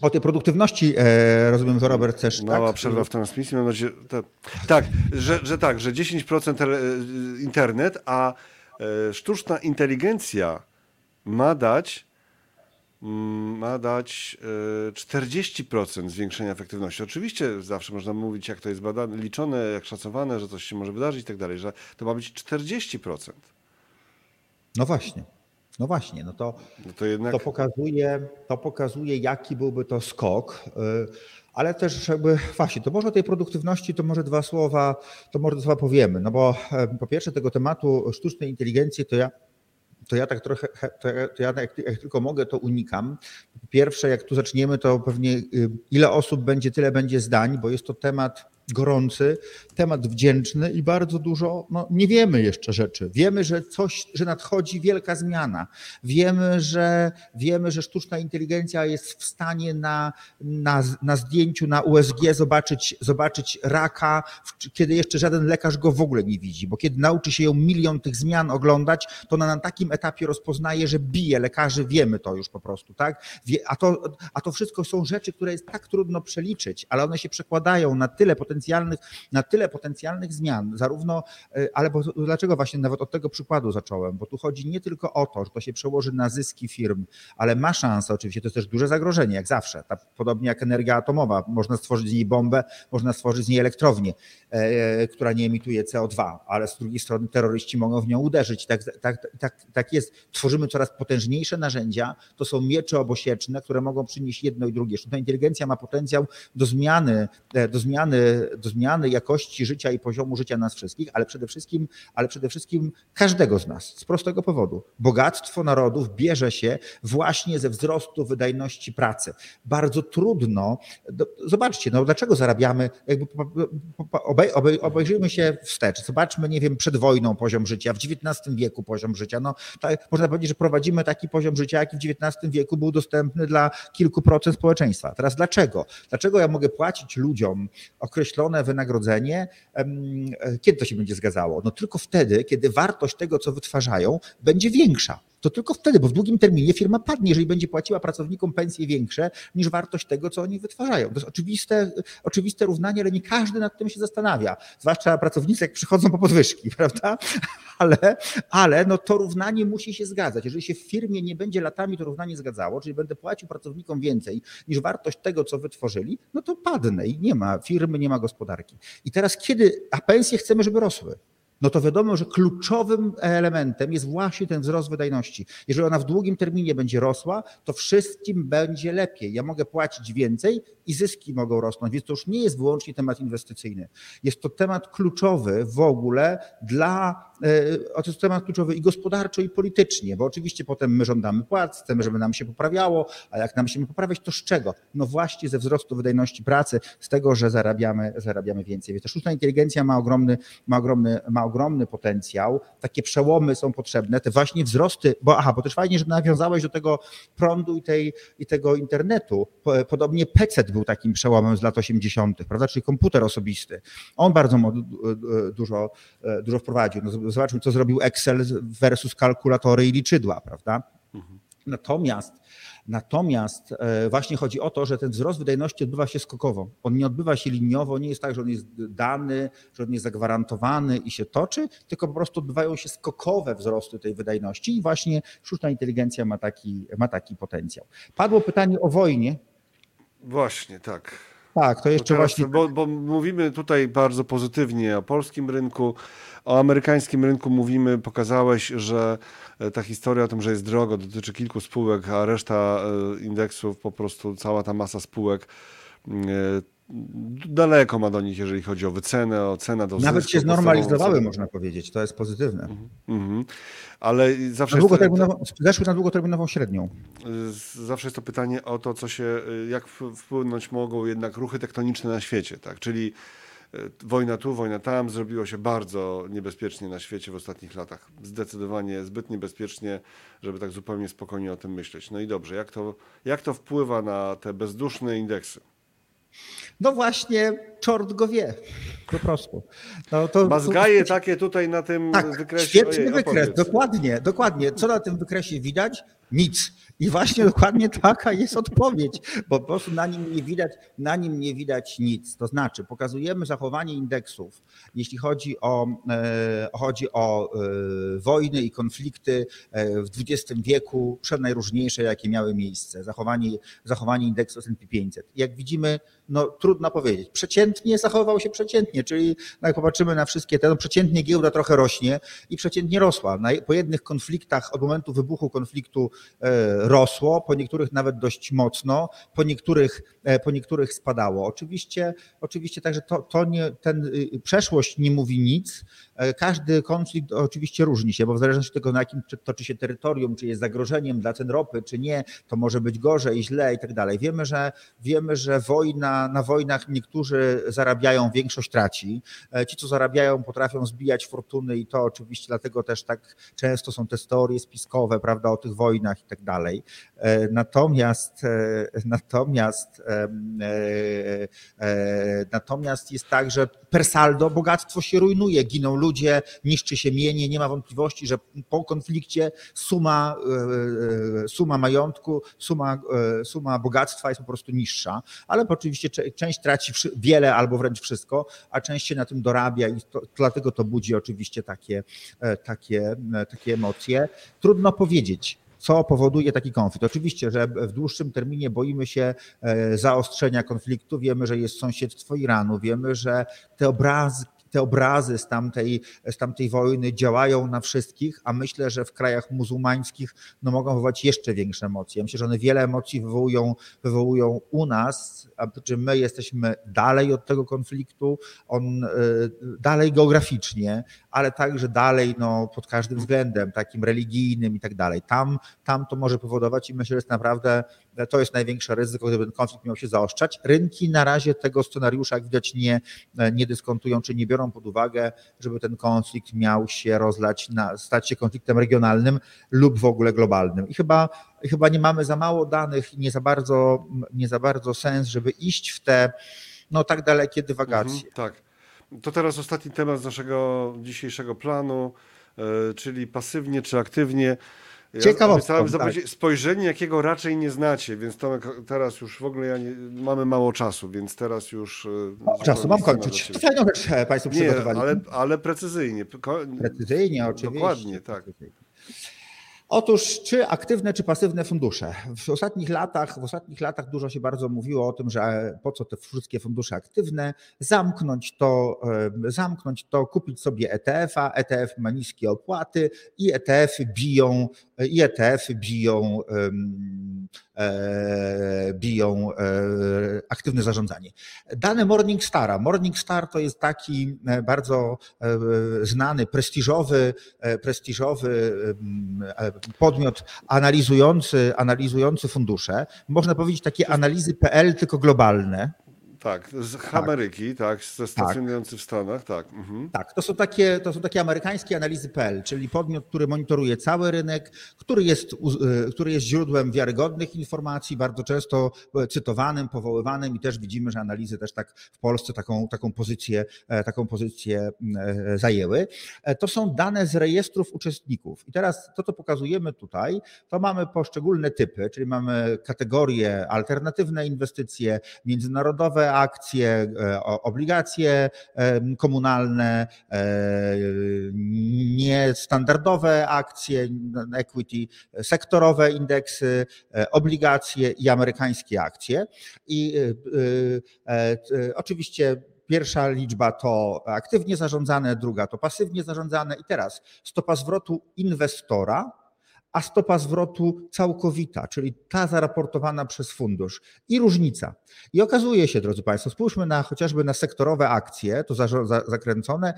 O tej produktywności e, rozumiem, że Robert też. Mała tak? przerwa w transmisji. Mam nadzieję, tak, tak że, że tak, że 10% e, internet, a e, sztuczna inteligencja ma dać ma dać 40% e, zwiększenia efektywności. Oczywiście zawsze można mówić, jak to jest badane, liczone, jak szacowane, że coś się może wydarzyć i tak dalej, że to ma być 40%. No właśnie. No właśnie, no to, no to, jednak... to, pokazuje, to pokazuje, jaki byłby to skok. E, ale też jakby właśnie, to może o tej produktywności, to może dwa słowa, to może dwa powiemy. No bo e, po pierwsze tego tematu sztucznej inteligencji to ja to ja tak trochę, to ja, jak, jak, tylko mogę, to unikam. Pierwsze, jak tu zaczniemy, to pewnie y, ile osób będzie, tyle będzie zdań, bo jest to temat gorący, temat wdzięczny i bardzo dużo, no nie wiemy jeszcze rzeczy. Wiemy, że coś, że nadchodzi wielka zmiana. Wiemy, że wiemy, że sztuczna inteligencja jest w stanie na, na, na zdjęciu na USG zobaczyć, zobaczyć raka, kiedy jeszcze żaden lekarz go w ogóle nie widzi, bo kiedy nauczy się ją milion tych zmian oglądać, to ona na takim etapie rozpoznaje, że bije lekarzy, wiemy to już po prostu, tak? A to, a to wszystko są rzeczy, które jest tak trudno przeliczyć, ale one się przekładają na tyle potencjalnie, potencjalnych, na tyle potencjalnych zmian, zarówno, e, ale bo, dlaczego właśnie nawet od tego przykładu zacząłem, bo tu chodzi nie tylko o to, że to się przełoży na zyski firm, ale ma szansę, oczywiście to jest też duże zagrożenie, jak zawsze, ta, podobnie jak energia atomowa, można stworzyć z niej bombę, można stworzyć z niej elektrownię, e, która nie emituje CO2, ale z drugiej strony terroryści mogą w nią uderzyć. Tak, tak, tak, tak jest. Tworzymy coraz potężniejsze narzędzia, to są miecze obosieczne, które mogą przynieść jedno i drugie. Sztuczna inteligencja ma potencjał do zmiany, e, do zmiany zmiany, do jakości życia i poziomu życia nas wszystkich, ale przede wszystkim, ale przede wszystkim każdego z nas z prostego powodu. Bogactwo narodów bierze się właśnie ze wzrostu wydajności pracy. Bardzo trudno, zobaczcie, no dlaczego zarabiamy, jakby obej, obej, obejrzyjmy się wstecz, zobaczmy, nie wiem, przed wojną poziom życia, w XIX wieku poziom życia, no tak, można powiedzieć, że prowadzimy taki poziom życia, jaki w XIX wieku był dostępny dla kilku procent społeczeństwa. Teraz dlaczego? Dlaczego ja mogę płacić ludziom określone wynagrodzenie? Kiedy to się będzie zgadzało? No tylko wtedy, kiedy wartość tego, co wytwarzają, będzie większa to tylko wtedy, bo w długim terminie firma padnie, jeżeli będzie płaciła pracownikom pensje większe niż wartość tego, co oni wytwarzają. To jest oczywiste, oczywiste równanie, ale nie każdy nad tym się zastanawia. Zwłaszcza pracownicy, jak przychodzą po podwyżki, prawda? Ale, ale no to równanie musi się zgadzać. Jeżeli się w firmie nie będzie latami to równanie zgadzało, czyli będę płacił pracownikom więcej niż wartość tego, co wytworzyli, no to padnę i nie ma firmy, nie ma gospodarki. I teraz kiedy, a pensje chcemy, żeby rosły no to wiadomo, że kluczowym elementem jest właśnie ten wzrost wydajności. Jeżeli ona w długim terminie będzie rosła, to wszystkim będzie lepiej. Ja mogę płacić więcej i zyski mogą rosnąć, więc to już nie jest wyłącznie temat inwestycyjny. Jest to temat kluczowy w ogóle dla, e, to jest temat kluczowy i gospodarczo, i politycznie, bo oczywiście potem my żądamy płac, chcemy, żeby nam się poprawiało, a jak nam się nie poprawiać, to z czego? No właśnie ze wzrostu wydajności pracy, z tego, że zarabiamy, zarabiamy więcej. Więc ta sztuczna inteligencja ma ogromny, ma ogromny, ma ogromny potencjał. Takie przełomy są potrzebne, te właśnie wzrosty, bo aha, bo też fajnie, że nawiązałeś do tego prądu i, tej, i tego internetu. Podobnie PC był takim przełomem z lat 80., prawda? Czyli komputer osobisty. On bardzo dużo, dużo wprowadził. No, zobaczmy, co zrobił Excel versus kalkulatory i liczydła, prawda? Mhm. Natomiast Natomiast e, właśnie chodzi o to, że ten wzrost wydajności odbywa się skokowo. On nie odbywa się liniowo, nie jest tak, że on jest dany, że on jest zagwarantowany i się toczy, tylko po prostu odbywają się skokowe wzrosty tej wydajności i właśnie sztuczna inteligencja ma taki, ma taki potencjał. Padło pytanie o wojnie. Właśnie, tak. Tak, to jeszcze teraz, właśnie. Bo, bo, mówimy tutaj bardzo pozytywnie o polskim rynku, o amerykańskim rynku mówimy, pokazałeś, że e, ta historia o tym, że jest drogo, dotyczy kilku spółek, a reszta e, indeksów, po prostu cała ta masa spółek e, daleko ma do nich, jeżeli chodzi o wycenę, o cenę do Nawet się znormalizowały, można powiedzieć. To jest pozytywne. Mhm, mhm. Ale zawsze. Na długoterminową, zeszły na długoterminową średnią. Zawsze jest to pytanie o to, co się, jak wpłynąć mogą jednak ruchy tektoniczne na świecie, tak? Czyli e, wojna tu, wojna tam, zrobiło się bardzo niebezpiecznie na świecie w ostatnich latach. Zdecydowanie zbyt niebezpiecznie, żeby tak zupełnie spokojnie o tym myśleć. No i dobrze, jak to, jak to wpływa na te bezduszne indeksy? No właśnie, czort go wie. Po prostu. No to, Mazgaje to, takie tutaj na tym tak, wykresie. Świetny Ojej, wykres, dokładnie, dokładnie. Co na tym wykresie widać? Nic. I właśnie dokładnie taka jest odpowiedź, bo po prostu na nim nie widać, na nim nie widać nic. To znaczy, pokazujemy zachowanie indeksów, jeśli chodzi o, e, chodzi o e, wojny i konflikty e, w XX wieku, przenajróżniejsze, jakie miały miejsce. Zachowanie, zachowanie indeksu S&P 500. Jak widzimy, no trudno powiedzieć. Przeciętnie zachowywał się przeciętnie, czyli no jak popatrzymy na wszystkie te, no przeciętnie giełda trochę rośnie i przeciętnie rosła. Po jednych konfliktach, od momentu wybuchu konfliktu e, rosło, po niektórych nawet dość mocno, po niektórych, e, po niektórych spadało. Oczywiście, oczywiście także to, to nie, ten y, przeszłość nie mówi nic. E, każdy konflikt oczywiście różni się, bo w zależności od tego, na jakim toczy się terytorium, czy jest zagrożeniem dla cen ropy, czy nie, to może być gorzej, źle i tak dalej. Wiemy, że wiemy, że wojna, na wojnach niektórzy zarabiają, większość traci. E, ci, co zarabiają, potrafią zbijać fortuny i to oczywiście dlatego też tak często są te teorie spiskowe, prawda, o tych wojnach i tak dalej. E, natomiast, e, natomiast, natomiast jest tak, że per saldo bogactwo się rujnuje, giną ludzie, niszczy się mienie, nie ma wątpliwości, że po konflikcie suma, suma majątku, suma, suma bogactwa jest po prostu niższa, ale oczywiście część traci wiele albo wręcz wszystko, a część się na tym dorabia i to, dlatego to budzi oczywiście takie, takie, takie emocje. Trudno powiedzieć co powoduje taki konflikt. Oczywiście, że w dłuższym terminie boimy się e, zaostrzenia konfliktu, wiemy, że jest sąsiedztwo Iranu, wiemy, że te obrazy, te obrazy z tamtej, z tamtej wojny działają na wszystkich, a myślę, że w krajach muzułmańskich no, mogą wywołać jeszcze większe emocje. Ja myślę, że one wiele emocji wywołują, wywołują u nas, a przy czym my jesteśmy dalej od tego konfliktu, on dalej geograficznie, ale także dalej no, pod każdym względem, takim religijnym i tak dalej. Tam, tam to może powodować i myślę, że jest naprawdę to jest największe ryzyko, gdyby ten konflikt miał się zaostrzać. Rynki na razie tego scenariusza, jak widać, nie, nie dyskontują czy nie biorą pod uwagę, żeby ten konflikt miał się rozlać, na, stać się konfliktem regionalnym lub w ogóle globalnym. I chyba, chyba nie mamy za mało danych i nie za bardzo, nie za bardzo sens, żeby iść w te no, tak dalekie dywagacje. Mhm, tak. To teraz ostatni temat z naszego dzisiejszego planu, yy, czyli pasywnie czy aktywnie. Ja Ciekawostką, tak. spojrzenie, jakiego raczej nie znacie, więc teraz już w ogóle ja nie, mamy mało czasu, więc teraz już... E, mało czasu, mam kończyć. Fajną rzecz e, przygotowali. Nie, ale, ale precyzyjnie. Precyzyjnie, oczywiście. Dokładnie, tak. Otóż czy aktywne, czy pasywne fundusze? W ostatnich latach, w ostatnich latach dużo się bardzo mówiło o tym, że po co te wszystkie fundusze aktywne, zamknąć to, zamknąć to, kupić sobie ETF-a, ETF ma niskie opłaty i ETF-y biją, i ETF-y biją E, biją e, aktywne zarządzanie. Dane Morningstara. Morningstar to jest taki e, bardzo znany, prestiżowy, prestiżowy podmiot analizujący, analizujący fundusze. Można powiedzieć takie analizy PL, tylko globalne. Tak, z tak. Ameryki, tak, tak stacjonujący tak. w Stanach, tak. Mhm. Tak, to są, takie, to są takie amerykańskie analizy.pl, czyli podmiot, który monitoruje cały rynek, który jest, y, który jest źródłem wiarygodnych informacji, bardzo często cytowanym, powoływanym i też widzimy, że analizy też tak w Polsce taką, taką, pozycję, e, taką pozycję e, zajęły. E, to są dane z rejestrów uczestników. I teraz to, co pokazujemy tutaj, to mamy poszczególne typy, czyli mamy kategorie alternatywne inwestycje, międzynarodowe akcje, e, obligacje komunalne, e, niestandardowe akcje, equity, sektorowe indeksy, e, obligacje i amerykańskie akcje. I oczywiście Pierwsza liczba to aktywnie zarządzane, druga to pasywnie zarządzane. I teraz stopa zwrotu inwestora a stopa zwrotu całkowita, czyli ta zaraportowana przez fundusz i różnica. I okazuje się, drodzy Państwo, spójrzmy na chociażby na sektorowe akcje, to zakręcone,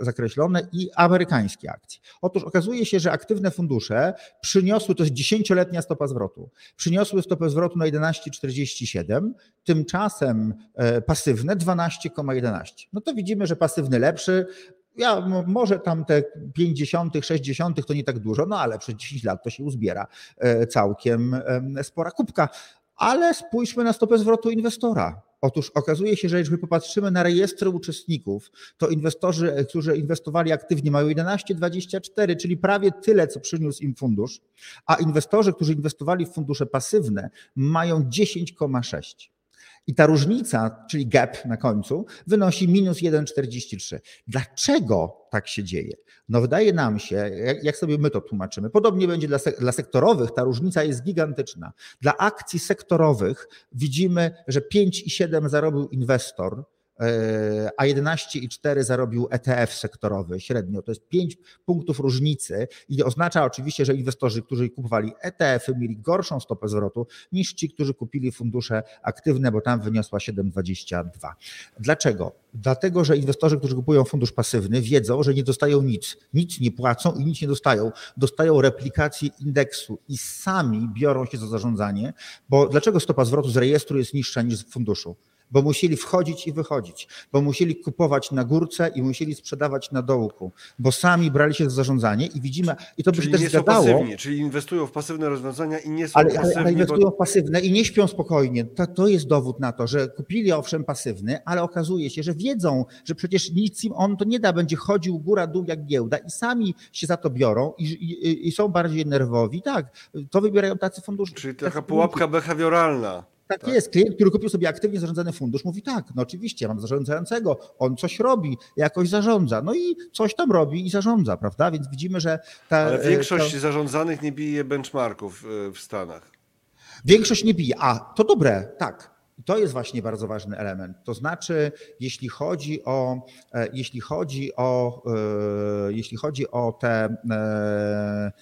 zakreślone i amerykańskie akcje. Otóż okazuje się, że aktywne fundusze przyniosły, to jest dziesięcioletnia stopa zwrotu, przyniosły stopę zwrotu na 11,47, tymczasem e, pasywne 12,11. No to widzimy, że pasywny lepszy, ja może tam te 50., 60. to nie tak dużo, no ale przez 10 lat to się uzbiera e, całkiem spora kubka. Ale spójrzmy na stopę zwrotu inwestora. Otóż okazuje się, że jeżeli popatrzymy na rejestry uczestników, to inwestorzy, którzy inwestowali aktywnie, mają 11,24, czyli prawie tyle, co przyniósł im fundusz, a inwestorzy, którzy inwestowali w fundusze pasywne, mają 10,6. I ta różnica, czyli gap na końcu, wynosi minus 1,43. Dlaczego tak się dzieje? No wydaje nam się, jak sobie my to tłumaczymy, podobnie będzie dla, dla sektorowych, ta różnica jest gigantyczna. Dla akcji sektorowych widzimy, że 5,7 zarobił inwestor, a 11,4 zarobił ETF sektorowy średnio. To jest 5 punktów różnicy i oznacza oczywiście, że inwestorzy, którzy kupowali ETF-y, mieli gorszą stopę zwrotu niż ci, którzy kupili fundusze aktywne, bo tam wyniosła 7,22. Dlaczego? Dlatego, że inwestorzy, którzy kupują fundusz pasywny, wiedzą, że nie dostają nic. Nic nie płacą i nic nie dostają. Dostają replikację indeksu i sami biorą się za zarządzanie, bo dlaczego stopa zwrotu z rejestru jest niższa niż z funduszu? Bo musieli wchodzić i wychodzić, bo musieli kupować na górce i musieli sprzedawać na dołku, bo sami brali się za zarządzanie i widzimy, i to by się też nie zgadało. Są pasywni, czyli inwestują w pasywne rozwiązania i nie są ale, pasywni. Ale inwestują bo... w pasywne i nie śpią spokojnie. To, to jest dowód na to, że kupili owszem pasywny, ale okazuje się, że wiedzą, że przecież nic im on to nie da, będzie chodził góra, dół jak giełda i sami się za to biorą i, i, i są bardziej nerwowi. Tak, to wybierają tacy fundusze. Czyli taka pułapka behawioralna. Tak, tak, jest. Klient, który kupił sobie aktywnie zarządzany fundusz, mówi tak, no oczywiście, mam zarządzającego, on coś robi, jakoś zarządza, no i coś tam robi i zarządza, prawda? Więc widzimy, że ta. Ale e, większość zarządzanych nie bije benchmarków e, w Stanach. Większość nie bije. A, to dobre, tak. I to jest właśnie bardzo ważny element. To znaczy, jeśli chodzi o, e, jeśli chodzi o, e, jeśli chodzi o te e,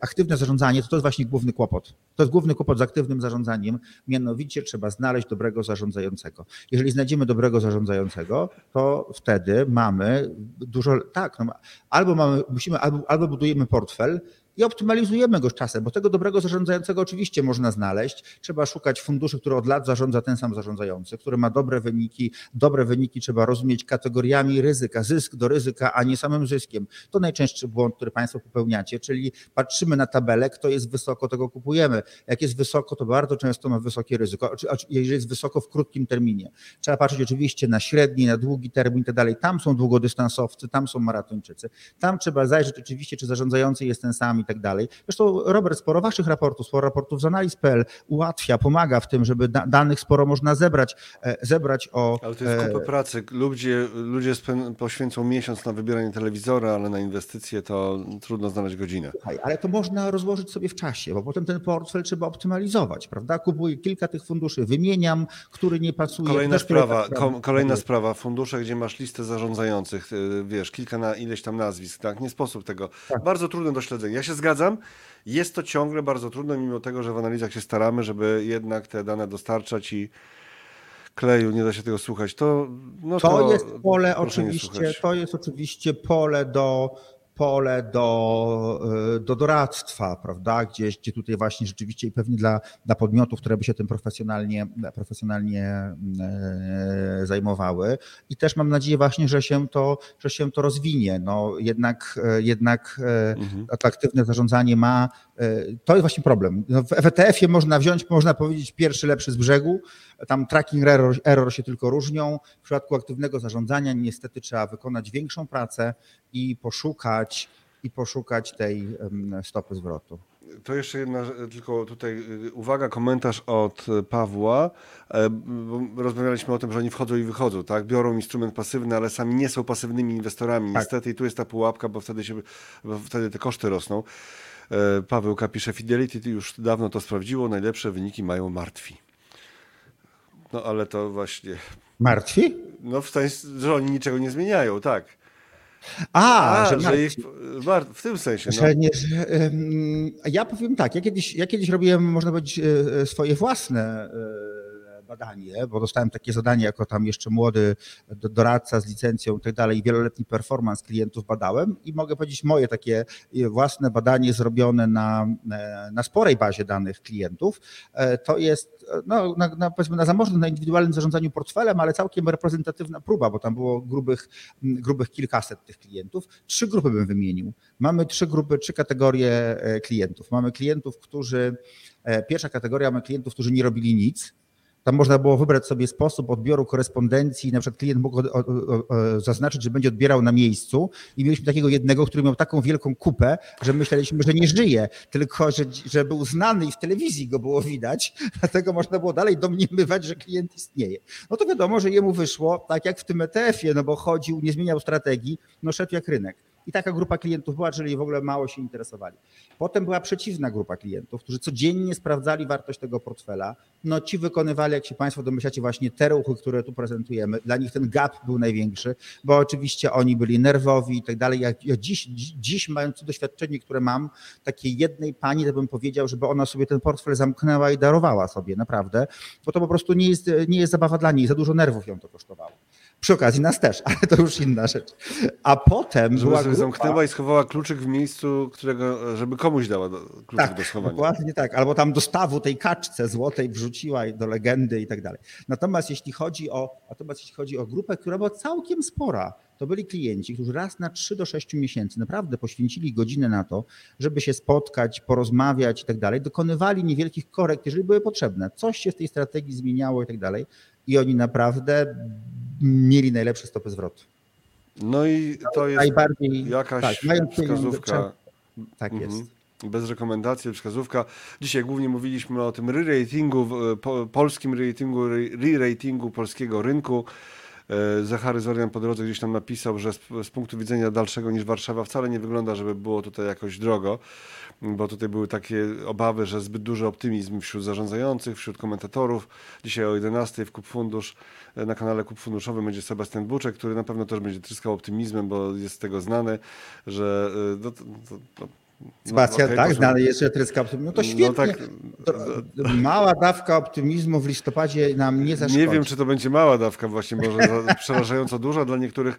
aktywne zarządzanie, to to jest właśnie główny kłopot. To jest główny kłopot z aktywnym zarządzaniem, mianowicie trzeba znaleźć dobrego zarządzającego. Jeżeli znajdziemy dobrego zarządzającego, to wtedy mamy dużo, tak, no, albo mamy, musimy, albo, albo budujemy portfel, i optymalizujemy go z czasem, bo tego dobrego zarządzającego oczywiście można znaleźć. Trzeba szukać funduszy, które od lat zarządza ten sam zarządzający, który ma dobre wyniki. Dobre wyniki trzeba rozumieć kategoriami ryzyka, zysk do ryzyka, a nie samym zyskiem. To najczęstszy błąd, który Państwo popełniacie, czyli patrzymy na tabelę, kto jest wysoko, tego kupujemy. Jak jest wysoko, to bardzo często ma wysokie ryzyko, jeżeli jest wysoko w krótkim terminie. Trzeba patrzeć oczywiście na średni, na długi termin i tak dalej. Tam są długodystansowcy, tam są maratończycy. Tam trzeba zajrzeć oczywiście, czy zarządzający jest ten sam i tak dalej. Zresztą Robert, sporo waszych raportów, sporo raportów z analiz.pl ułatwia, pomaga w tym, żeby da danych sporo można zebrać, e, zebrać o... Ale to jest e, kupa pracy. Ludzie, ludzie poświęcą miesiąc na wybieranie telewizora, ale na inwestycje to trudno znaleźć godzinę. Słuchaj, ale to można rozłożyć sobie w czasie, bo potem ten portfel trzeba optymalizować, prawda? Kupuję kilka tych funduszy, wymieniam, który nie pasuje. Kolejna sprawa, kolejna sprawa, fundusze, gdzie masz listę zarządzających, y, wiesz, kilka na ileś tam nazwisk, tak? Nie sposób tego. Tak. Bardzo trudne do śledzenia. Ja się zgadzam. Jest to ciągle bardzo trudne, mimo tego, że w analizach się staramy, żeby jednak te dane dostarczać i kleju, nie da się tego słuchać. To, no to, to jest pole oczywiście, to jest oczywiście pole do pole do, e, do doradztwa, prawda? Gdzieś, gdzie tutaj właśnie rzeczywiście i pewnie dla, dla podmiotów, które by się tym profesjonalnie, profesjonalnie e, zajmowały. I też mam nadzieję właśnie, że się to, że się to rozwinie. No jednak, e, jednak mhm. aktywne zarządzanie ma, to jest właśnie problem. No w WTF-ie można wziąć, można powiedzieć, pierwszy lepszy z brzegu, tam tracking error, error się tylko różnią. W przypadku aktywnego zarządzania niestety trzeba wykonać większą pracę i poszukać, i poszukać tej stopy zwrotu. To jeszcze jedna, tylko tutaj y, uwaga, komentarz od Pawła. E, rozmawialiśmy o tym, że oni wchodzą i wychodzą, tak? Biorą instrument pasywny, ale sami nie są pasywnymi inwestorami. Tak. Niestety i tu jest ta pułapka, bo wtedy, się, bo wtedy te koszty rosną. E, Paweł pisze, Fidelity już dawno to sprawdziło, najlepsze wyniki mają martwi. No ale to właśnie. Martwi? No w sensie, że oni niczego nie zmieniają, tak. A, A że, że ich, w tym sensie. No. Że nie, że, ja powiem tak, ja kiedyś, ja kiedyś robiłem, można powiedzieć, e, e, swoje własne badanie, bo dostałem takie zadanie jako tam jeszcze młody doradca z licencją i tak dalej, wieloletni performance klientów badałem i mogę powiedzieć moje takie własne badanie zrobione na, na sporej bazie danych klientów. E, to jest no, na, na, powiedzmy na zamożnym, na indywidualnym zarządzaniu portfelem, ale całkiem reprezentatywna próba, bo tam było grubych, grubych kilkaset tych klientów. Trzy grupy bym wymienił. Mamy trzy grupy, trzy kategorie e, klientów. Mamy klientów, którzy, e, pierwsza kategoria mamy klientów, którzy nie robili nic, tam można było wybrać sobie sposób odbioru korespondencji. Na przykład klient mógł zaznaczyć, że będzie odbierał na miejscu i mieliśmy takiego jednego, który miał taką wielką kupę, że myśleliśmy, że nie żyje, tylko że, że był znany i w telewizji go było widać, dlatego można było dalej domniemywać, że klient istnieje. No to wiadomo, że jemu wyszło tak jak w tym ETF-ie, no bo chodził, nie zmieniał strategii, no szedł jak rynek. I taka grupa klientów była, czyli w ogóle mało się interesowali. Potem była przeciwna grupa klientów, którzy codziennie sprawdzali wartość tego portfela. No ci wykonywali, jak się Państwo domyślacie, właśnie te ruchy, które tu prezentujemy. Dla nich ten gap był największy, bo oczywiście oni byli nerwowi i tak dalej. Ja, ja dziś, dziś, mając doświadczenie, które mam, takiej jednej pani, to bym powiedział, żeby ona sobie ten portfel zamknęła i darowała sobie, naprawdę, bo to po prostu nie jest, nie jest zabawa dla niej, za dużo nerwów ją to kosztowało. Przy okazji nas też, ale to już inna rzecz. A potem żeby była grupa... zamknęła i schowała kluczyk w miejscu, którego, żeby komuś dała do, kluczyk tak, do schowania. Dokładnie tak. Albo tam dostawu tej kaczce złotej wrzuciła do legendy i tak dalej. Natomiast jeśli chodzi o, natomiast jeśli chodzi o grupę, która była całkiem spora, to byli klienci, którzy raz na 3 do 6 miesięcy naprawdę poświęcili godzinę na to, żeby się spotkać, porozmawiać i tak dalej, dokonywali niewielkich korekt, jeżeli były potrzebne. Coś się w tej strategii zmieniało i tak dalej. I oni naprawdę mieli najlepsze stopy zwrotu. No i to jest Najbardziej, jakaś tak, wskazówka. Tak jest. Mhm. Bez rekomendacji, wskazówka. Dzisiaj głównie mówiliśmy o tym re-ratingu, po, polskim re-ratingu, re-ratingu polskiego rynku. E, Zachary Zorian po drodze gdzieś tam napisał, że z, z punktu widzenia dalszego niż Warszawa wcale nie wygląda, żeby było tutaj jakoś drogo, bo tutaj były takie obawy, że zbyt duży optymizm wśród zarządzających, wśród komentatorów. Dzisiaj o 11 w Kup Fundusz, e, na kanale Kup Funduszowym będzie Sebastian Buczek, który na pewno też będzie tryskał optymizmem, bo jest z tego znany, że e, no, to, to, to, Sebastian, okej, tak, jest, że tryska optymizmu. No to No świetnie. tak, To, mała dawka optymizmu w listopadzie nam nie zaszkodzi. Nie wiem, czy to będzie mała dawka, właśnie może przerażająco duża dla niektórych,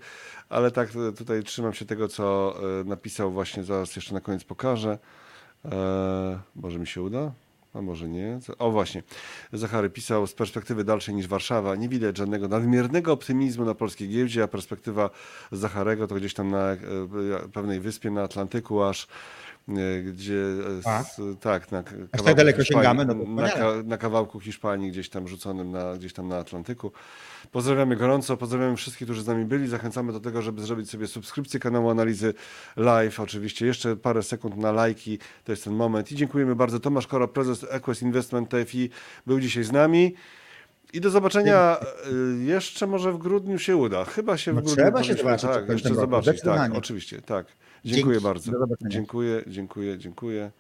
ale tak e, tutaj trzymam się tego, co e, napisał właśnie, zaraz jeszcze na koniec pokażę. E, może mi się uda? A może nie. O właśnie. Zachary pisał z perspektywy dalszej niż Warszawa. Nie widać żadnego nadmiernego optymizmu na polskiej giełdzie, a perspektywa Zacharego to gdzieś tam na e, pewnej wyspie na Atlantyku aż e, gdzie e, Tak. tak, na tak kawałku daleko Hiszpanii- sięgamy, no na, na kawałku Hiszpanii gdzieś tam rzuconym na, gdzieś tam na Atlantyku. Pozdrawiamy gorąco, pozdrawiamy wszystkich, którzy z nami byli. Zachęcamy do tego, żeby zrobić sobie subskrypcję kanału Analizy Live. Oczywiście jeszcze parę sekund na lajki, to jest ten moment. I dziękujemy bardzo. Tomasz Kora, prezes Equest Investment TFI był dzisiaj z nami. I do zobaczenia y, jeszcze może w grudniu się uda. Chyba się No w grudniu trzeba się zobaczyć, Tak, jeszcze zobaczyć. Tak, oczywiście. Tak. Dziękuję Dzięki. bardzo. Dziękuję, dziękuję, dziękuję.